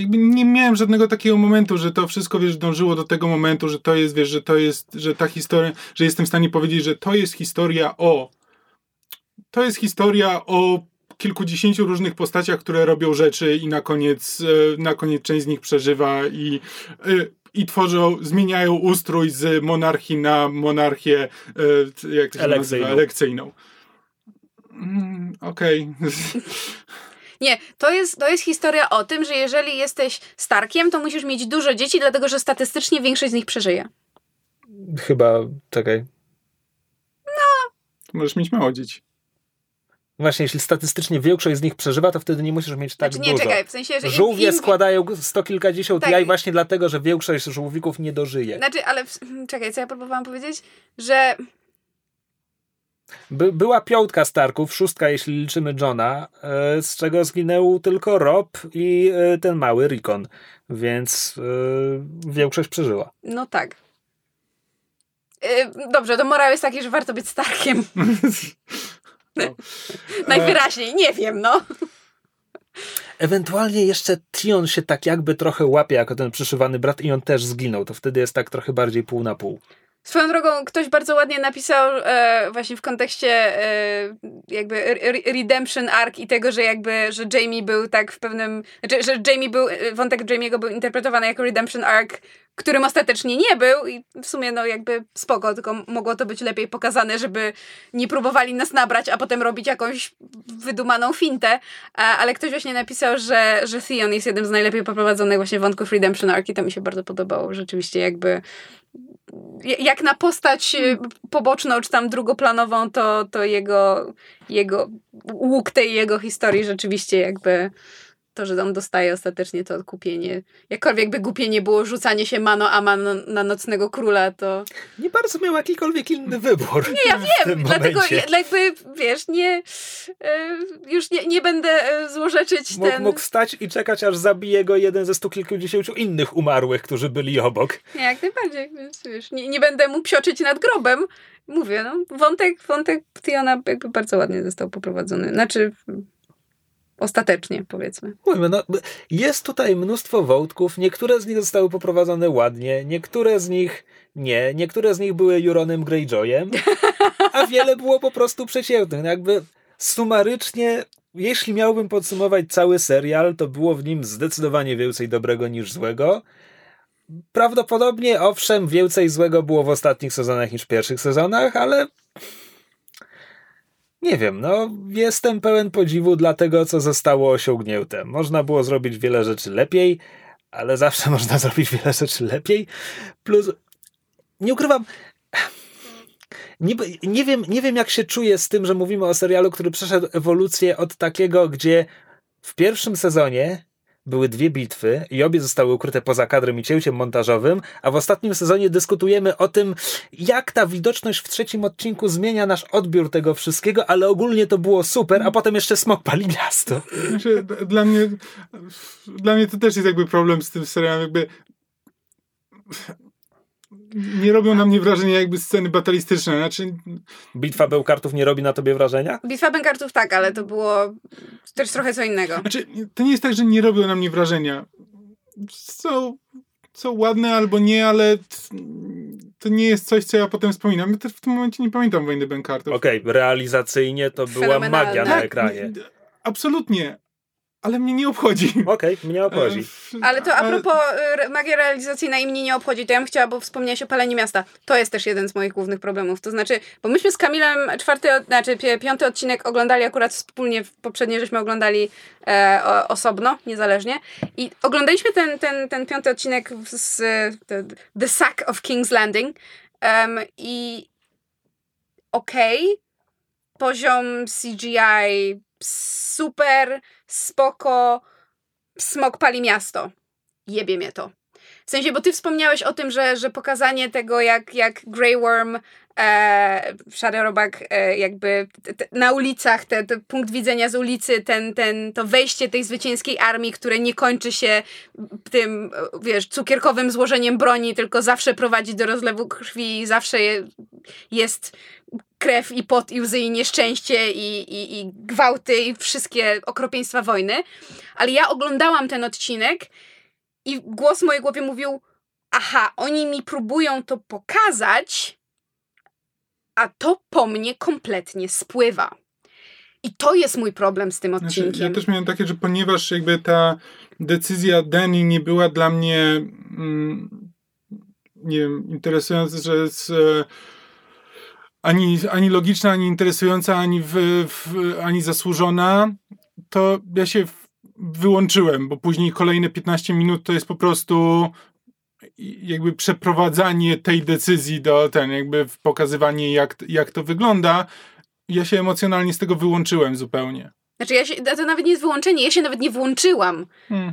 Jakby nie miałem żadnego takiego momentu, że to wszystko, wiesz, dążyło do tego momentu, że to jest, wiesz, że to jest, że ta historia, że jestem w stanie powiedzieć, że to jest historia o to jest historia o kilkudziesięciu różnych postaciach, które robią rzeczy i na koniec, e, na koniec część z nich przeżywa i, e, i tworzą, zmieniają ustrój z monarchii na monarchię, e, jak to się Elekcyjną. nazywa, elekcyjną. Mm, Okej. Nie, to jest, to jest historia o tym, że jeżeli jesteś Starkiem, to musisz mieć dużo dzieci, dlatego że statystycznie większość z nich przeżyje. Chyba, czekaj. Możesz mieć mało dzieci. Właśnie, jeśli statystycznie większość z nich przeżywa, to wtedy nie musisz mieć tak znaczy nie, dużo. czekaj, w sensie, że im, Żółwie im, składają sto kilkadziesiąt Tak. jaj właśnie dlatego, że większość żółwików nie dożyje. Znaczy, ale w, czekaj, co ja próbowałam powiedzieć? Że By, była piątka Starków, szóstka jeśli liczymy Johna, e, z czego zginął tylko Rob i e, ten mały Rikon, więc e, większość przeżyła. No tak. Dobrze, to morał jest taki, że warto być Starkiem. No. Najwyraźniej, nie wiem, no. Ewentualnie jeszcze Tion się tak jakby trochę łapie jako ten przyszywany brat i on też zginął, to wtedy jest tak trochę bardziej pół na pół. Swoją drogą ktoś bardzo ładnie napisał e, właśnie w kontekście e, jakby re redemption arc i tego, że jakby, że Jamie był tak w pewnym, znaczy, że Jamie był, wątek Jamie'ego był interpretowany jako redemption arc, którym ostatecznie nie był i w sumie no jakby spoko, tylko mogło to być lepiej pokazane, żeby nie próbowali nas nabrać, a potem robić jakąś wydumaną fintę, ale ktoś właśnie napisał, że, że Theon jest jednym z najlepiej poprowadzonych właśnie wątków redemption arc i to mi się bardzo podobało, rzeczywiście jakby jak na postać y, poboczną, czy tam drugoplanową, to, to jego, jego łuk tej jego historii rzeczywiście jakby to, że on dostaje ostatecznie to odkupienie. Jakkolwiek by głupie nie było rzucanie się mano a mano na nocnego króla, to... Nie bardzo miał jakikolwiek inny wybór. Nie, ja wiem, dlatego jakby, wiesz, nie e, już nie, nie będę e, złorzeczyć mógł, ten... Mógł stać i czekać, aż zabije go jeden ze stu kilkudziesięciu innych umarłych, którzy byli obok. Nie, jak najbardziej, wiesz, nie, nie będę mu psioczyć nad grobem. Mówię, no, wątek, wątek Tiona jakby bardzo ładnie został poprowadzony. Znaczy, Ostatecznie, powiedzmy. Mówimy, no, jest tutaj mnóstwo wątków, niektóre z nich zostały poprowadzone ładnie, niektóre z nich nie, niektóre z nich były Juronem Greyjoyem, a wiele było po prostu przeciętnych. No jakby sumarycznie, jeśli miałbym podsumować cały serial, to było w nim zdecydowanie więcej dobrego niż złego. Prawdopodobnie, owszem, więcej złego było w ostatnich sezonach niż w pierwszych sezonach, ale nie wiem, no jestem pełen podziwu dla tego, co zostało osiągnięte. Można było zrobić wiele rzeczy lepiej, ale zawsze można zrobić wiele rzeczy lepiej. Plus, nie ukrywam, nie, nie, wiem, nie wiem, jak się czuję z tym, że mówimy o serialu, który przeszedł ewolucję od takiego, gdzie w pierwszym sezonie były dwie bitwy i obie zostały ukryte poza kadrem i cięciem montażowym, a w ostatnim sezonie dyskutujemy o tym, jak ta widoczność w trzecim odcinku zmienia nasz odbiór tego wszystkiego, ale ogólnie to było super, a potem jeszcze smok pali miasto. Znaczy, dla mnie dla mnie to też jest jakby problem z tym serialem, jakby nie robią na mnie wrażenia jakby sceny batalistyczne. Znaczy... Bitwa Bełkartów nie robi na tobie wrażenia? Bitwa Bełkartów tak, ale to było też trochę co innego. Znaczy, to nie jest tak, że nie robią na mnie wrażenia. Są, są ładne albo nie, ale to nie jest coś, co ja potem wspominam. Ja też w tym momencie nie pamiętam wojny Benkartów. Okej, okay, realizacyjnie to była magia na tak, ekranie. Absolutnie ale mnie nie obchodzi. Okej, okay, mnie obchodzi. E, ale to a propos ale... magia realizacyjna i mnie nie obchodzi, to ja bym chciała, bo wspomniałeś o paleniu miasta. To jest też jeden z moich głównych problemów. To znaczy, bo myśmy z Kamilem czwarty, znaczy piąty odcinek oglądali akurat wspólnie, poprzednie żeśmy oglądali e, osobno, niezależnie. I oglądaliśmy ten, ten, ten piąty odcinek z The, the Sack of King's Landing um, i okej, okay, poziom CGI super, spoko, smok pali miasto. Jebie mnie to. W sensie, bo ty wspomniałeś o tym, że, że pokazanie tego, jak, jak Grey Worm, e, szary robak, e, jakby te, te, na ulicach, ten punkt widzenia z ulicy, ten, ten, to wejście tej zwycięskiej armii, które nie kończy się tym, wiesz, cukierkowym złożeniem broni, tylko zawsze prowadzi do rozlewu krwi, zawsze jest krew i pot i łzy i nieszczęście i, i, i gwałty i wszystkie okropieństwa wojny. Ale ja oglądałam ten odcinek i głos w mojej głowie mówił aha, oni mi próbują to pokazać, a to po mnie kompletnie spływa. I to jest mój problem z tym odcinkiem. Znaczy, ja też miałem takie, że ponieważ jakby ta decyzja Danny nie była dla mnie mm, nie wiem, interesująca, że z, ani, ani logiczna, ani interesująca, ani, w, w, ani zasłużona, to ja się wyłączyłem, bo później kolejne 15 minut to jest po prostu jakby przeprowadzanie tej decyzji do ten, jakby pokazywanie jak, jak to wygląda. Ja się emocjonalnie z tego wyłączyłem zupełnie. Znaczy ja się, to nawet nie jest wyłączenie, ja się nawet nie włączyłam. Hmm.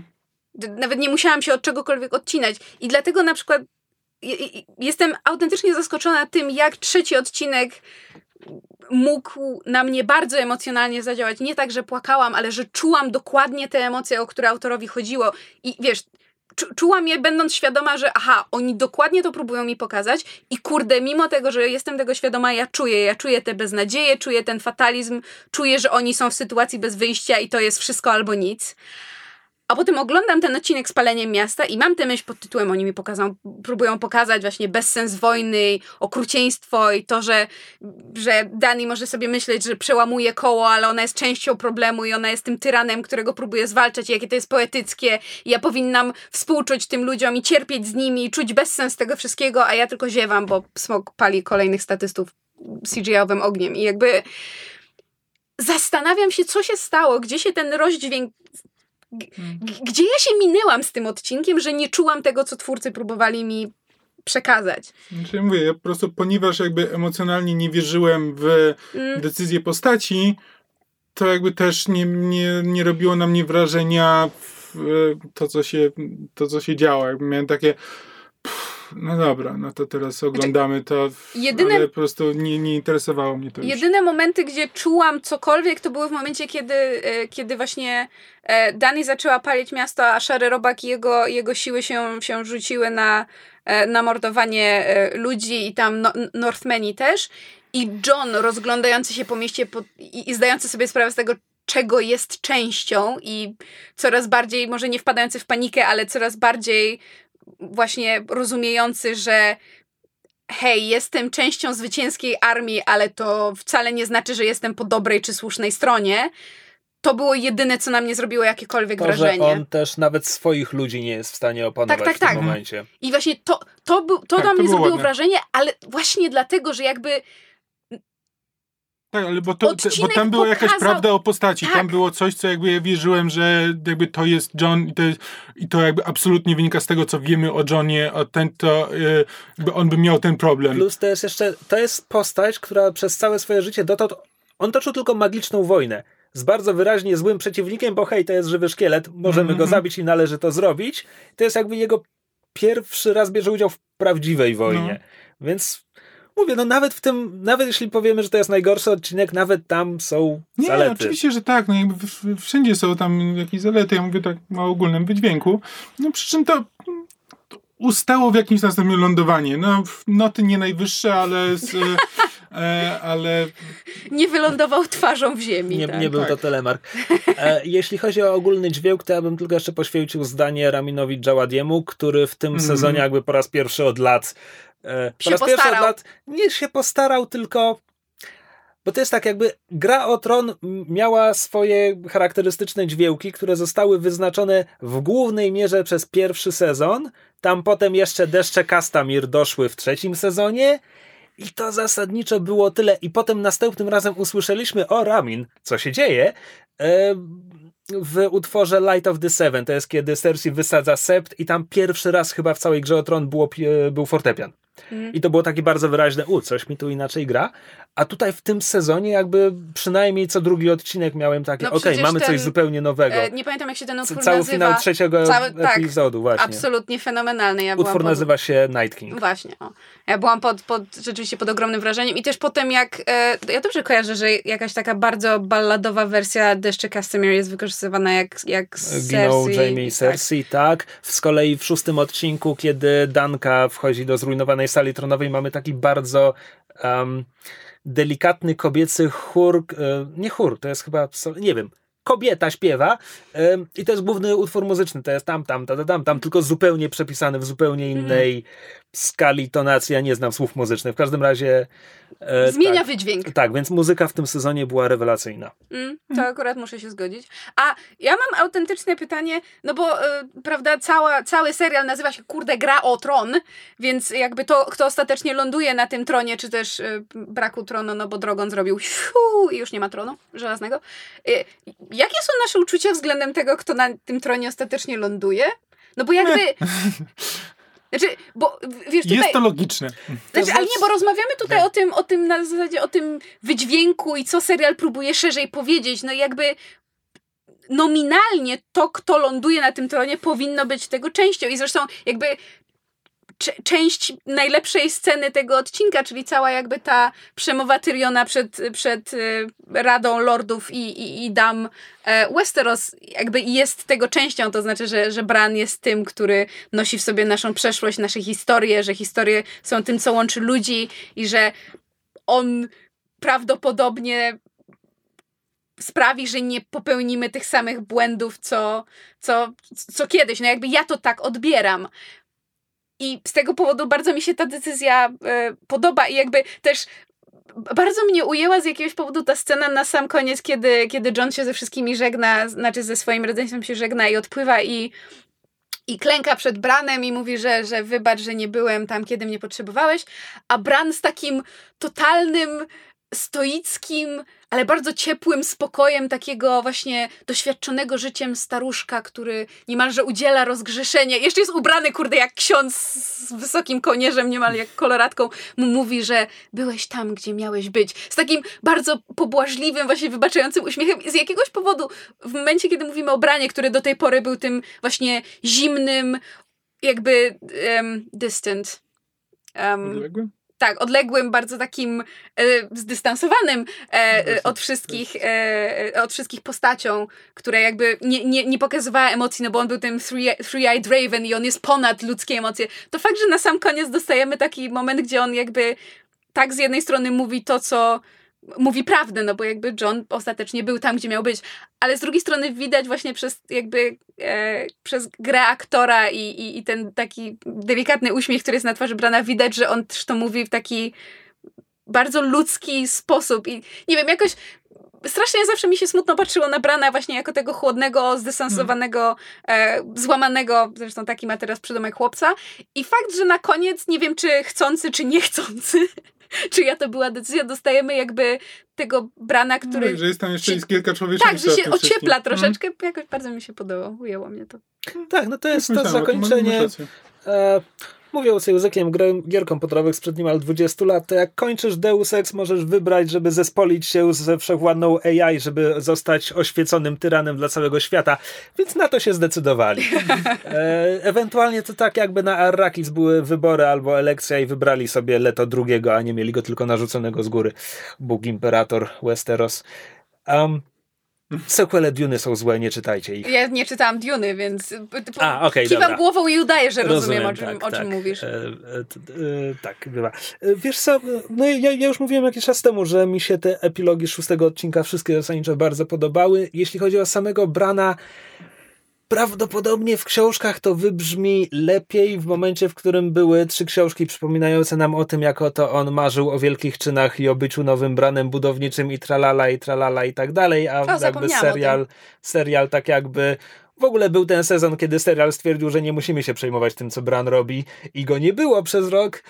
Nawet nie musiałam się od czegokolwiek odcinać. I dlatego na przykład jestem autentycznie zaskoczona tym, jak trzeci odcinek mógł na mnie bardzo emocjonalnie zadziałać. Nie tak, że płakałam, ale że czułam dokładnie te emocje, o które autorowi chodziło. I wiesz, czułam je będąc świadoma, że aha, oni dokładnie to próbują mi pokazać i kurde, mimo tego, że jestem tego świadoma, ja czuję, ja czuję tę beznadzieję, czuję ten fatalizm, czuję, że oni są w sytuacji bez wyjścia i to jest wszystko albo nic. A potem oglądam ten odcinek z paleniem miasta i mam tę myśl pod tytułem, oni mi pokazą, próbują pokazać właśnie bezsens wojny, okrucieństwo i to, że, że Dani może sobie myśleć, że przełamuje koło, ale ona jest częścią problemu i ona jest tym tyranem, którego próbuje zwalczać i jakie to jest poetyckie. I ja powinnam współczuć tym ludziom i cierpieć z nimi i czuć bezsens tego wszystkiego, a ja tylko ziewam, bo smog pali kolejnych statystów CGI-owym ogniem. I jakby zastanawiam się, co się stało, gdzie się ten rozdźwięk gdzie ja się minęłam z tym odcinkiem, że nie czułam tego, co twórcy próbowali mi przekazać. Znaczy, mówię, ja po prostu, ponieważ jakby emocjonalnie nie wierzyłem w mm. decyzję postaci, to jakby też nie, nie, nie robiło na mnie wrażenia to, co się, to, co się działo. Jakby miałem takie no dobra, no to teraz oglądamy to, jedyne, ale po prostu nie, nie interesowało mnie to już. Jedyne momenty, gdzie czułam cokolwiek, to były w momencie, kiedy, e, kiedy właśnie e, Dani zaczęła palić miasto, a Szary Robak i jego, jego siły się, się rzuciły na, e, na mordowanie ludzi i tam no, Northmeni też. I John rozglądający się po mieście po, i, i zdający sobie sprawę z tego, czego jest częścią i coraz bardziej, może nie wpadający w panikę, ale coraz bardziej właśnie rozumiejący, że hej, jestem częścią zwycięskiej armii, ale to wcale nie znaczy, że jestem po dobrej czy słusznej stronie. To było jedyne, co na mnie zrobiło jakiekolwiek to, wrażenie. Że on też nawet swoich ludzi nie jest w stanie opanować tak, tak, w tym tak. momencie. I właśnie to, to, był, to tak, na mnie to zrobiło ładne. wrażenie, ale właśnie dlatego, że jakby tak, ale bo, to, te, bo tam była pokazał... jakaś prawda o postaci. Tak. Tam było coś, co jakby ja wierzyłem, że jakby to jest John i to, jest, i to jakby absolutnie wynika z tego, co wiemy o Johnie, o ten, to yy, jakby on by miał ten problem. Plus to jest jeszcze, to jest postać, która przez całe swoje życie dotąd, on toczył tylko magiczną wojnę z bardzo wyraźnie złym przeciwnikiem, bo hej, to jest żywy szkielet, możemy mm -hmm. go mhm. zabić i należy to zrobić. To jest jakby jego pierwszy raz bierze udział w prawdziwej wojnie. No. Więc mówię, no nawet w tym, nawet jeśli powiemy, że to jest najgorszy odcinek, nawet tam są nie, zalety. Nie, oczywiście, że tak, no jakby wszędzie są tam jakieś zalety, ja mówię tak o ogólnym wydźwięku, no przy czym to ustało w jakimś następnym lądowanie. No, noty nie najwyższe, ale z, ale... Nie wylądował twarzą w ziemi. Nie, tak. nie był tak. to telemark. E, jeśli chodzi o ogólny dźwięk, to ja bym tylko jeszcze poświęcił zdanie Raminowi Dżaładiemu, który w tym mm. sezonie jakby po raz pierwszy od lat E, po raz postarał. pierwszy od lat nie się postarał, tylko bo to jest tak, jakby gra o tron miała swoje charakterystyczne dźwięki, które zostały wyznaczone w głównej mierze przez pierwszy sezon. Tam potem jeszcze deszcze Kastamir doszły w trzecim sezonie. I to zasadniczo było tyle. I potem następnym razem usłyszeliśmy o Ramin, co się dzieje. E, w utworze Light of the Seven. To jest kiedy Cersei wysadza sept i tam pierwszy raz chyba w całej grze o tron było, był fortepian. Mm. I to było takie bardzo wyraźne, u, coś mi tu inaczej gra. A tutaj w tym sezonie jakby przynajmniej co drugi odcinek miałem takie, no okej, okay, mamy ten, coś zupełnie nowego. E, nie pamiętam jak się ten utwór Cały nazywa. finał trzeciego Cały, tak, epizodu właśnie. Absolutnie fenomenalny. Ja utwór nazywa się Night King. Właśnie. O. Ja byłam pod, pod, rzeczywiście pod ogromnym wrażeniem i też potem jak, e, ja dobrze kojarzę, że jakaś taka bardzo balladowa wersja Deszcze Castamere jest wykorzystywana jak, jak Ginął Cersei. Jamie Cersei, tak. tak. Z kolei w szóstym odcinku, kiedy Danka wchodzi do zrujnowanej sali tronowej, mamy taki bardzo um, delikatny kobiecy chór, e, nie chór, to jest chyba, nie wiem, kobieta śpiewa i to jest główny utwór muzyczny, to jest tam, tam, tam, tam, tam, tylko zupełnie przepisany w zupełnie innej mm. Skali tonacji, ja nie znam słów muzycznych, w każdym razie e, Zmienia tak, wydźwięk. Tak, więc muzyka w tym sezonie była rewelacyjna. Mm, to akurat muszę się zgodzić. A ja mam autentyczne pytanie, no bo y, prawda, cała, cały serial nazywa się kurde Gra o Tron, więc jakby to, kto ostatecznie ląduje na tym tronie, czy też y, braku tronu, no bo Drogon zrobił siu, i już nie ma tronu żelaznego. Y, jakie są nasze uczucia względem tego, kto na tym tronie ostatecznie ląduje? No bo jakby... Znaczy, bo wiesz, tutaj, Jest to logiczne. Znaczy, ale nie, bo rozmawiamy tutaj o tym, o tym na zasadzie, o tym wydźwięku i co serial próbuje szerzej powiedzieć. No jakby nominalnie to, kto ląduje na tym tronie, powinno być tego częścią. I zresztą jakby część najlepszej sceny tego odcinka, czyli cała jakby ta przemowa Tyriona przed, przed y, Radą Lordów i, i, i Dam e, Westeros jakby jest tego częścią, to znaczy, że, że Bran jest tym, który nosi w sobie naszą przeszłość, nasze historie, że historie są tym, co łączy ludzi i że on prawdopodobnie sprawi, że nie popełnimy tych samych błędów, co, co, co kiedyś. No jakby ja to tak odbieram. I z tego powodu bardzo mi się ta decyzja e, podoba i jakby też bardzo mnie ujęła z jakiegoś powodu ta scena na sam koniec, kiedy, kiedy John się ze wszystkimi żegna, znaczy ze swoim rodzeństwem się żegna i odpływa i i klęka przed Branem i mówi, że, że wybacz, że nie byłem tam, kiedy mnie potrzebowałeś, a Bran z takim totalnym stoickim, ale bardzo ciepłym spokojem takiego właśnie doświadczonego życiem staruszka, który niemalże udziela rozgrzeszenia. Jeszcze jest ubrany, kurde, jak ksiądz z wysokim kołnierzem, niemal jak koloratką, mu mówi, że byłeś tam, gdzie miałeś być. Z takim bardzo pobłażliwym, właśnie wybaczającym uśmiechem. Z jakiegoś powodu, w momencie, kiedy mówimy o Branie, który do tej pory był tym właśnie zimnym, jakby um, distant. Um, tak, odległym, bardzo takim e, zdystansowanym e, e od wszystkich, e, e, od wszystkich postacią, która jakby nie, nie, nie pokazywała emocji, no bo on był tym three-eyed raven i on jest ponad ludzkie emocje. To fakt, że na sam koniec dostajemy taki moment, gdzie on jakby tak z jednej strony mówi to, co mówi prawdę, no bo jakby John ostatecznie był tam, gdzie miał być. Ale z drugiej strony widać właśnie przez jakby e, przez grę aktora i, i, i, ten taki delikatny uśmiech, który jest na twarzy Brana, widać, że on też to mówi w taki bardzo ludzki sposób i nie wiem, jakoś strasznie zawsze mi się smutno patrzyło na Brana właśnie jako tego chłodnego, zdystansowanego, e, złamanego, zresztą taki ma teraz przydomek chłopca i fakt, że na koniec, nie wiem czy chcący, czy niechcący, czyja to była decyzja, dostajemy jakby tego Brana, no który... No, że jest tam jeszcze się, kilka człowieczków. Tak, że się ociepla troszeczkę. Mm. Jakoś bardzo mi się podobało. Ujęło mnie to. Tak, no to jest to zakończenie... Mówiąc językiem gier komputerowych sprzed niemal 20 lat, to jak kończysz Deus Ex, możesz wybrać, żeby zespolić się ze wszechwładną AI, żeby zostać oświeconym tyranem dla całego świata. Więc na to się zdecydowali. E, ewentualnie to tak jakby na Arrakis były wybory albo elekcja i wybrali sobie Leto drugiego, a nie mieli go tylko narzuconego z góry. Bóg Imperator Westeros. Um, Sequele Duny są złe, nie czytajcie ich. Ja nie czytałam Duny, więc A, okay, kiwam dobra. głową i udaję, że rozumiem, rozumiem o, czym, tak, o czym tak. mówisz. E, e, e, tak, bywa. E, wiesz co, no ja, ja, już mówiłem jakiś czas temu, że mi się te epilogi szóstego odcinka wszystkie zasadniczo bardzo podobały. Jeśli chodzi o samego Brana, Prawdopodobnie w książkach to wybrzmi lepiej w momencie, w którym były trzy książki przypominające nam o tym, jak oto on marzył o wielkich czynach i o byciu nowym branem budowniczym i tralala i tralala i tak dalej, a o, jakby serial, serial tak jakby w ogóle był ten sezon, kiedy serial stwierdził, że nie musimy się przejmować tym, co Bran robi i go nie było przez rok.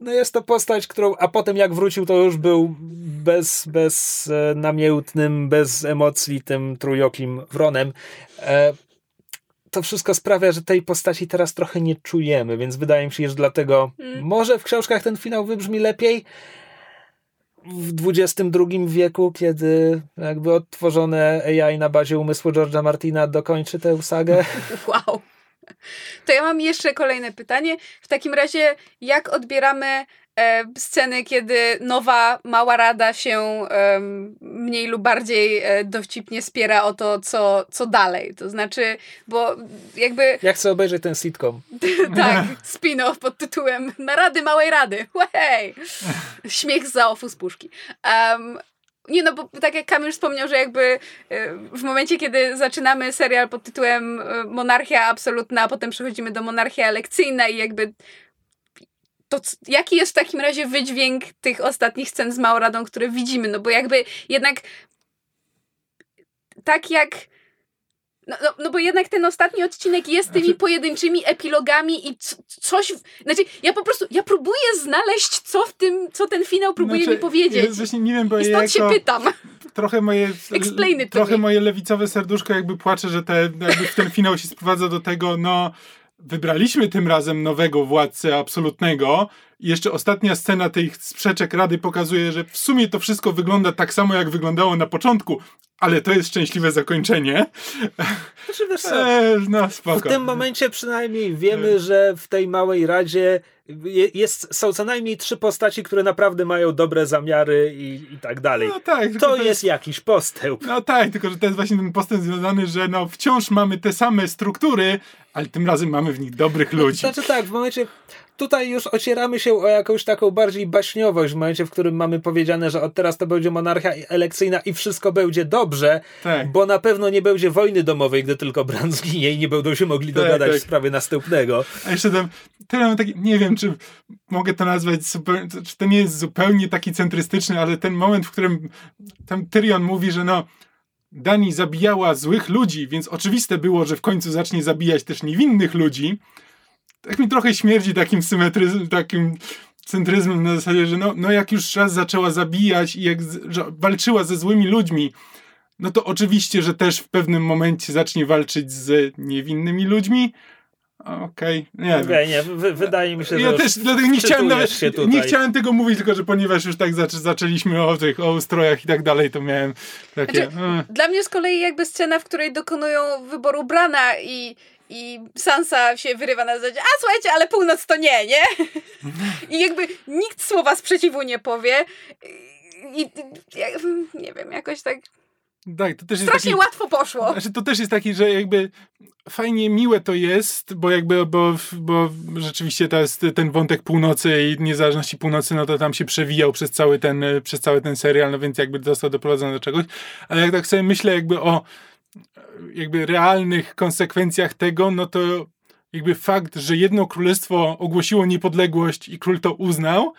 No jest to postać, którą, a potem jak wrócił, to już był bez, bez e, namiętnym, bez emocji tym trójokim wronem. E, to wszystko sprawia, że tej postaci teraz trochę nie czujemy, więc wydaje mi się, że dlatego hmm. może w książkach ten finał wybrzmi lepiej. W XXI wieku, kiedy jakby odtworzone AI na bazie umysłu George'a Martina dokończy tę sagę. Wow. To ja mam jeszcze kolejne pytanie. W takim razie, jak odbieramy e, sceny, kiedy nowa mała rada się e, mniej lub bardziej e, dowcipnie spiera o to, co, co dalej. To znaczy, bo jakby... Ja chcę obejrzeć ten sitcom. tak, spin-off pod tytułem Narady Małej Rady. Hej! Śmiech z zaofu z puszki. Um, nie no, bo tak jak Kamil wspomniał, że jakby e, w momencie, kiedy zaczynamy serial pod tytułem e, Monarchia Absolutna, a potem przechodzimy do Monarchia Lekcyjna i jakby to jaki jest w takim razie wydźwięk tych ostatnich scen z Mauradą, które widzimy? No bo jakby jednak tak jak no, no, no, bo jednak ten ostatni odcinek jest tymi znaczy... pojedynczymi epilogami i coś. Znaczy, ja po prostu ja próbuję znaleźć, co w tym, co ten finał próbuje znaczy, mi powiedzieć. Ja właśnie nie wiem, bo I stąd ja się pytam. Trochę moje, trochę moje lewicowe serduszko jakby płacze, że te, jakby ten finał się sprowadza do tego, no wybraliśmy tym razem nowego władcę absolutnego. I jeszcze ostatnia scena tych sprzeczek rady pokazuje, że w sumie to wszystko wygląda tak samo, jak wyglądało na początku, ale to jest szczęśliwe zakończenie. Znaczy, wiesz e, no, spoko. W tym momencie przynajmniej wiemy, e. że w tej małej radzie jest, są co najmniej trzy postaci, które naprawdę mają dobre zamiary i, i tak dalej. No tak, to, to jest, jest, jakiś postęp. No tak, tylko że to jest właśnie ten postęp związany, że no wciąż mamy te same struktury, ale tym razem mamy w nich dobrych ludzi. Znaczy tak, w momencie tutaj już ocieramy się o jakąś taką bardziej baśniowość w momencie, w którym mamy powiedziane, że od teraz to będzie monarchia elekcyjna i wszystko będzie dobrze, Tak. bo na pewno nie będzie wojny domowej, gdy tylko Bran zginie i nie będą się mogli Tak, dogadać tak. w sprawie następnego. A jeszcze tam, mam taki, nie wiem, czy mogę to nazwać, czy to nie jest zupełnie taki centrystyczny, ale ten moment, w którym tam Tyrion mówi, że no, Dani zabijała złych ludzi, więc oczywiste było, że w końcu zacznie zabijać też niewinnych ludzi. Tak mi trochę śmierdzi takim symetryzmem, takim centryzmem na zasadzie, że no, no jak już raz zaczęła zabijać i jak z, że walczyła ze złymi ludźmi, no to oczywiście, że też w pewnym momencie zacznie walczyć z niewinnymi ludźmi. Okej, nie wiem. Okej, nie, wy, wydaje mi się, że Ja też dlatego nie chciałem nawet, się tutaj. nie chciałem tego mówić, tylko że ponieważ już tak zaczę, zaczęliśmy o tych, o ustrojach i tak dalej, to miałem takie... Znaczy, e, Dla mnie z kolei jakby scena, w której dokonują wyboru Brana i, i Sansa się wyrywa na zasadzie, a słuchajcie, ale północ to nie, nie? I jakby nikt słowa sprzeciwu nie powie. I, nie wiem, jakoś tak tak, to też jest strasznie taki, łatwo poszło. Znaczy, to też jest taki, że jakby fajnie miłe to jest, bo jakby, bo, bo rzeczywiście to jest ten wątek północy i niezależności północy, no to tam się przewijał przez cały ten, przez cały ten serial, no więc jakby został doprowadzony do czegoś, ale jak tak sobie myślę jakby o jakby realnych konsekwencjach tego, no to jakby fakt, że jedno królestwo ogłosiło niepodległość i król to uznał,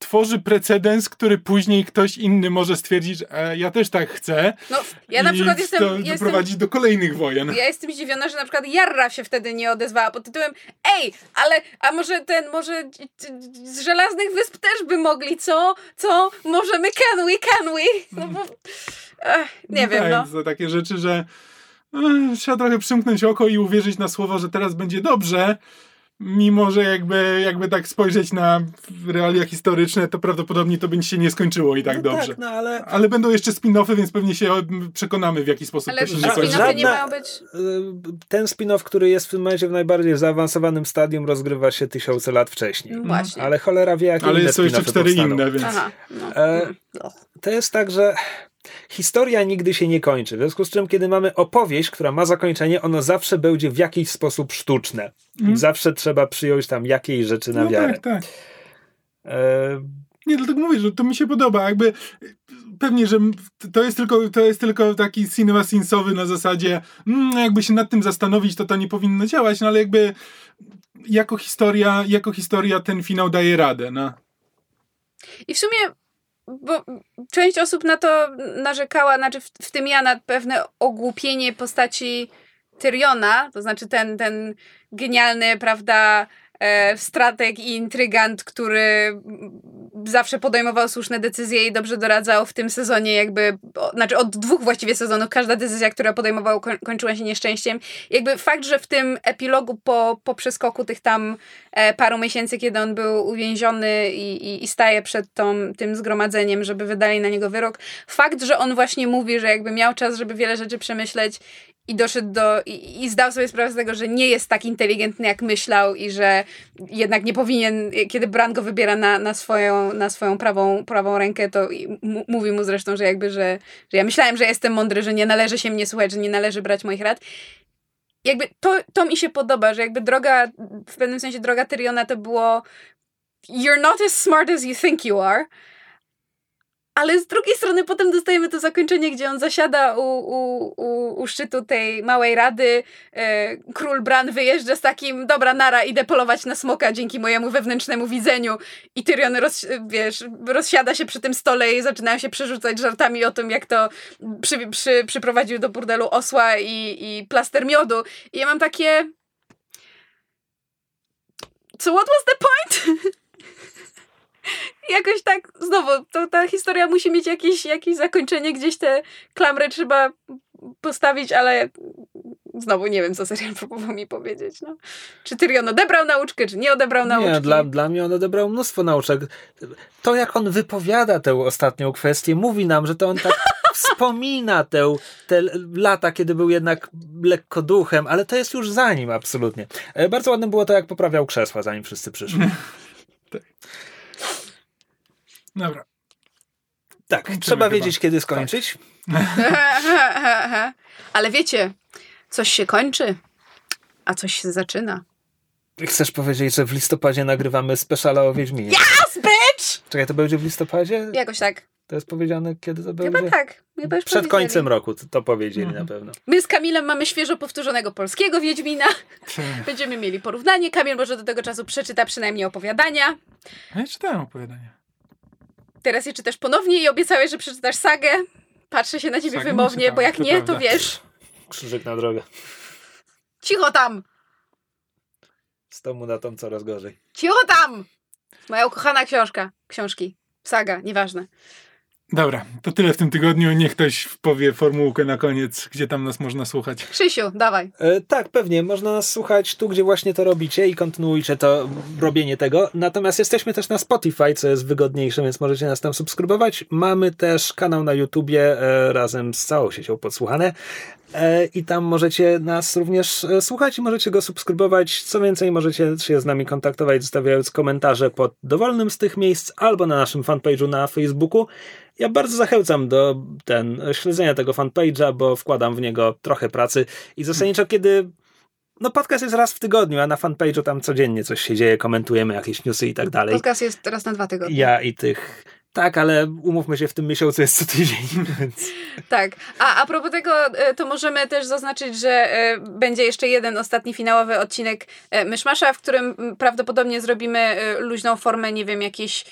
tworzy precedens, który później ktoś inny może stwierdzić, że e, ja też tak chcę. No, ja na i przykład jestem, to jestem doprowadzi do kolejnych wojen. Ja jestem zdziwiona, że na przykład Jarra się wtedy nie odezwała pod tytułem Ej, ale a może ten, może z Żelaznych Wysp też by mogli, co? Co? Możemy, can we, can we? No bo, ech, nie wiem, tak, no. To takie rzeczy, że e, trzeba trochę przymknąć oko i uwierzyć na słowo, że teraz będzie dobrze. Mimo, że jakby, jakby tak spojrzeć na realia historyczne, to prawdopodobnie to będzie się nie skończyło i tak no dobrze. Tak, no ale Ale będą jeszcze spin-offy, więc pewnie się o- przekonamy, w jaki sposób Ale to się nie żadna- kończy. spin-offy nie żadna- mają być... y, ten spin-off, który jest w tym momencie w najbardziej zaawansowanym stadium, rozgrywa się tysiące lat wcześniej. No właśnie. Ale cholera wie, jakie Ale inne są jeszcze cztery powstaną. inne, więc... Aha, no. E, Mm. To jest tak, że historia nigdy się nie kończy. W związku z czym, kiedy mamy opowieść, która ma zakończenie, ono zawsze będzie w jakiś sposób sztuczne. I zawsze trzeba przyjąć tam jakiejś rzeczy na. No wiarę. tak, tak. E, Nie, dlatego mówię, że to mi się podoba. Jakby pewnie, że to jest tylko, to jest tylko taki cinema sinsowy na zasadzie mm, jakby się nad tym zastanowić, to to nie powinno działać, no ale jakby jako historia, jako historia ten finał daje radę, no. I w sumie, bo część osób na to narzekała, znaczy w, w tym ja na pewne ogłupienie postaci Tyriona, to znaczy ten, ten genialny, prawda, e, strateg i intrygant, który zawsze podejmował słuszne decyzje i dobrze doradzał w tym sezonie jakby, znaczy od dwóch właściwie sezonów, każda decyzja, która podejmował koń, kończyła się nieszczęściem. Jakby fakt, że w tym epilogu po, po przeskoku tych tam e, paru miesięcy, kiedy on był uwięziony i, i, i staje przed tą, tym zgromadzeniem, żeby wydali na niego wyrok, fakt, że on właśnie mówi, że jakby miał czas, żeby wiele rzeczy przemyśleć i doszedł do, i, i zdał sobie sprawę z tego, że nie jest tak inteligentny, jak myślał i że jednak nie powinien, kiedy Bran go wybiera na, na, swoją, na swoją prawą, prawą rękę, to mówi mu zresztą, że jakby, że, że ja myślałem, że jestem mądry, że nie należy się mnie słuchać, że nie należy brać moich rad. Jakby to, to mi się podoba, że jakby droga, w pewnym sensie droga Tyriona to było you're not as smart as you think you are, ale z drugiej strony potem dostajemy to zakończenie, gdzie on zasiada u, u, u, u szczytu tej małej rady. E, król Bran wyjeżdża z takim, dobra, nara, idę polować na smoka dzięki mojemu wewnętrznemu widzeniu. I Tyrion roz, wiesz, rozsiada się przy tym stole i zaczynają się przerzucać żartami o tym, jak to przy, przy, przyprowadził do burdelu osła i, i plaster miodu. I ja mam takie... So what was the point? jakoś tak, znowu, to ta historia musi mieć jakieś, jakieś zakończenie, gdzieś te klamry trzeba postawić, ale znowu nie wiem, co serial próbował mi powiedzieć. No. Czy Tyrion odebrał nauczkę, czy nie odebrał nauczki? Nie, dla, dla mnie on odebrał mnóstwo nauczek. To, jak on wypowiada tę ostatnią kwestię, mówi nam, że to on tak wspomina tę, te lata, kiedy był jednak lekko duchem, ale to jest już za nim absolutnie. E, Bardzo ładne było to, jak poprawiał krzesła, zanim wszyscy przyszli. Dobra. Tak, Kończymy trzeba chyba. wiedzieć, kiedy skończyć. ale wiecie, coś się kończy, a coś się zaczyna. Chcesz powiedzieć, że w listopadzie nagrywamy speciala o Wiedźminie? Yes, bitch! Czekaj, to będzie w listopadzie? Jakoś tak. To jest powiedziane, kiedy to będzie? Chyba tak. Chyba już Przed końcem roku to, to powiedzieli na pewno. My z Kamilem mamy świeżo powtórzonego polskiego Wiedźmina. Będziemy mieli porównanie. Kamil może do tego czasu przeczyta przynajmniej opowiadania. Ja czytałem opowiadania. Teraz je czytasz ponownie i obiecałeś, że przeczytasz sagę. Patrzę się na ciebie wymownie, bo jak to nie, to prawda. wiesz. Krzyżyk na drogę. Cicho tam! Z tomu na tom coraz gorzej. Cicho tam! Moja ukochana książka. Książki. Saga, nieważne. Dobra, to tyle w tym tygodniu. Niech ktoś powie formułkę na koniec, gdzie tam nas można słuchać. Krzysiu, dawaj. E, tak, pewnie. Można nas słuchać tu, gdzie właśnie to robicie i kontynuujcie to robienie tego. Natomiast jesteśmy też na Spotify, co jest wygodniejsze, więc możecie nas tam subskrybować. Mamy też kanał na YouTubie e, razem z całą siecią Podsłuchane. E, I tam możecie nas również e, słuchać i możecie go subskrybować. Co więcej, możecie się z nami kontaktować, zostawiając komentarze pod dowolnym z tych miejsc albo na naszym fanpage'u na Facebooku. Ja bardzo zachęcam do ten, śledzenia tego fanpage'a, bo wkładam w niego trochę pracy i zasadniczo kiedy no podcast jest raz w tygodniu, a na fanpage'u tam codziennie coś się dzieje, komentujemy jakieś newsy i tak dalej. Podcast jest teraz na dwa tygodnie. Ja i tych tak, ale umówmy się, w tym miesiącu jest co tydzień, więc Tak. A a propos tego, e, to możemy też zaznaczyć, że e, będzie jeszcze jeden ostatni finałowy odcinek e, Myszmasza, w którym prawdopodobnie zrobimy luźną formę, nie wiem, jakieś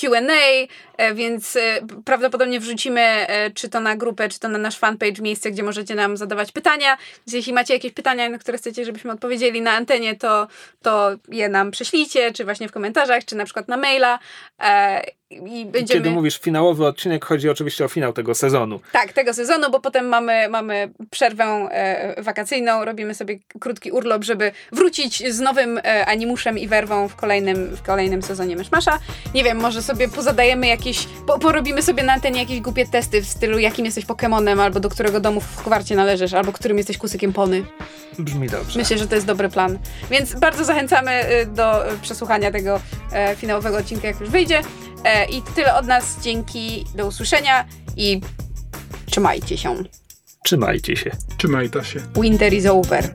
Q&A, więc prawdopodobnie wrzucimy czy to na grupę, czy to na nasz fanpage miejsce, gdzie możecie nam zadawać pytania. Więc jeśli macie jakieś pytania, na które chcecie, żebyśmy odpowiedzieli na antenie, to, to je nam prześlijcie, czy właśnie w komentarzach, czy na przykład na maila. I będziemy... kiedy mówisz finałowy odcinek, chodzi oczywiście o finał tego sezonu. Tak, tego sezonu, bo potem mamy, mamy przerwę e, wakacyjną, robimy sobie krótki urlop, żeby wrócić z nowym e, animuszem i werwą w kolejnym, w kolejnym sezonie Myszmasza. Nie wiem, może sobie pozadajemy jakieś, po, porobimy sobie na antenie jakieś głupie testy w stylu jakim jesteś Pokemonem, albo do którego domu w Hogwarcie należysz, albo którym jesteś kusykiem Pony. Brzmi dobrze. Myślę, że to jest dobry plan. Więc bardzo zachęcamy e, do e, przesłuchania tego e, finałowego odcinka, jak już wyjdzie. E, I tyle od nas. Dzięki, do usłyszenia i trzymajcie się. Trzymajcie się. Trzymaj to się. Winter is over.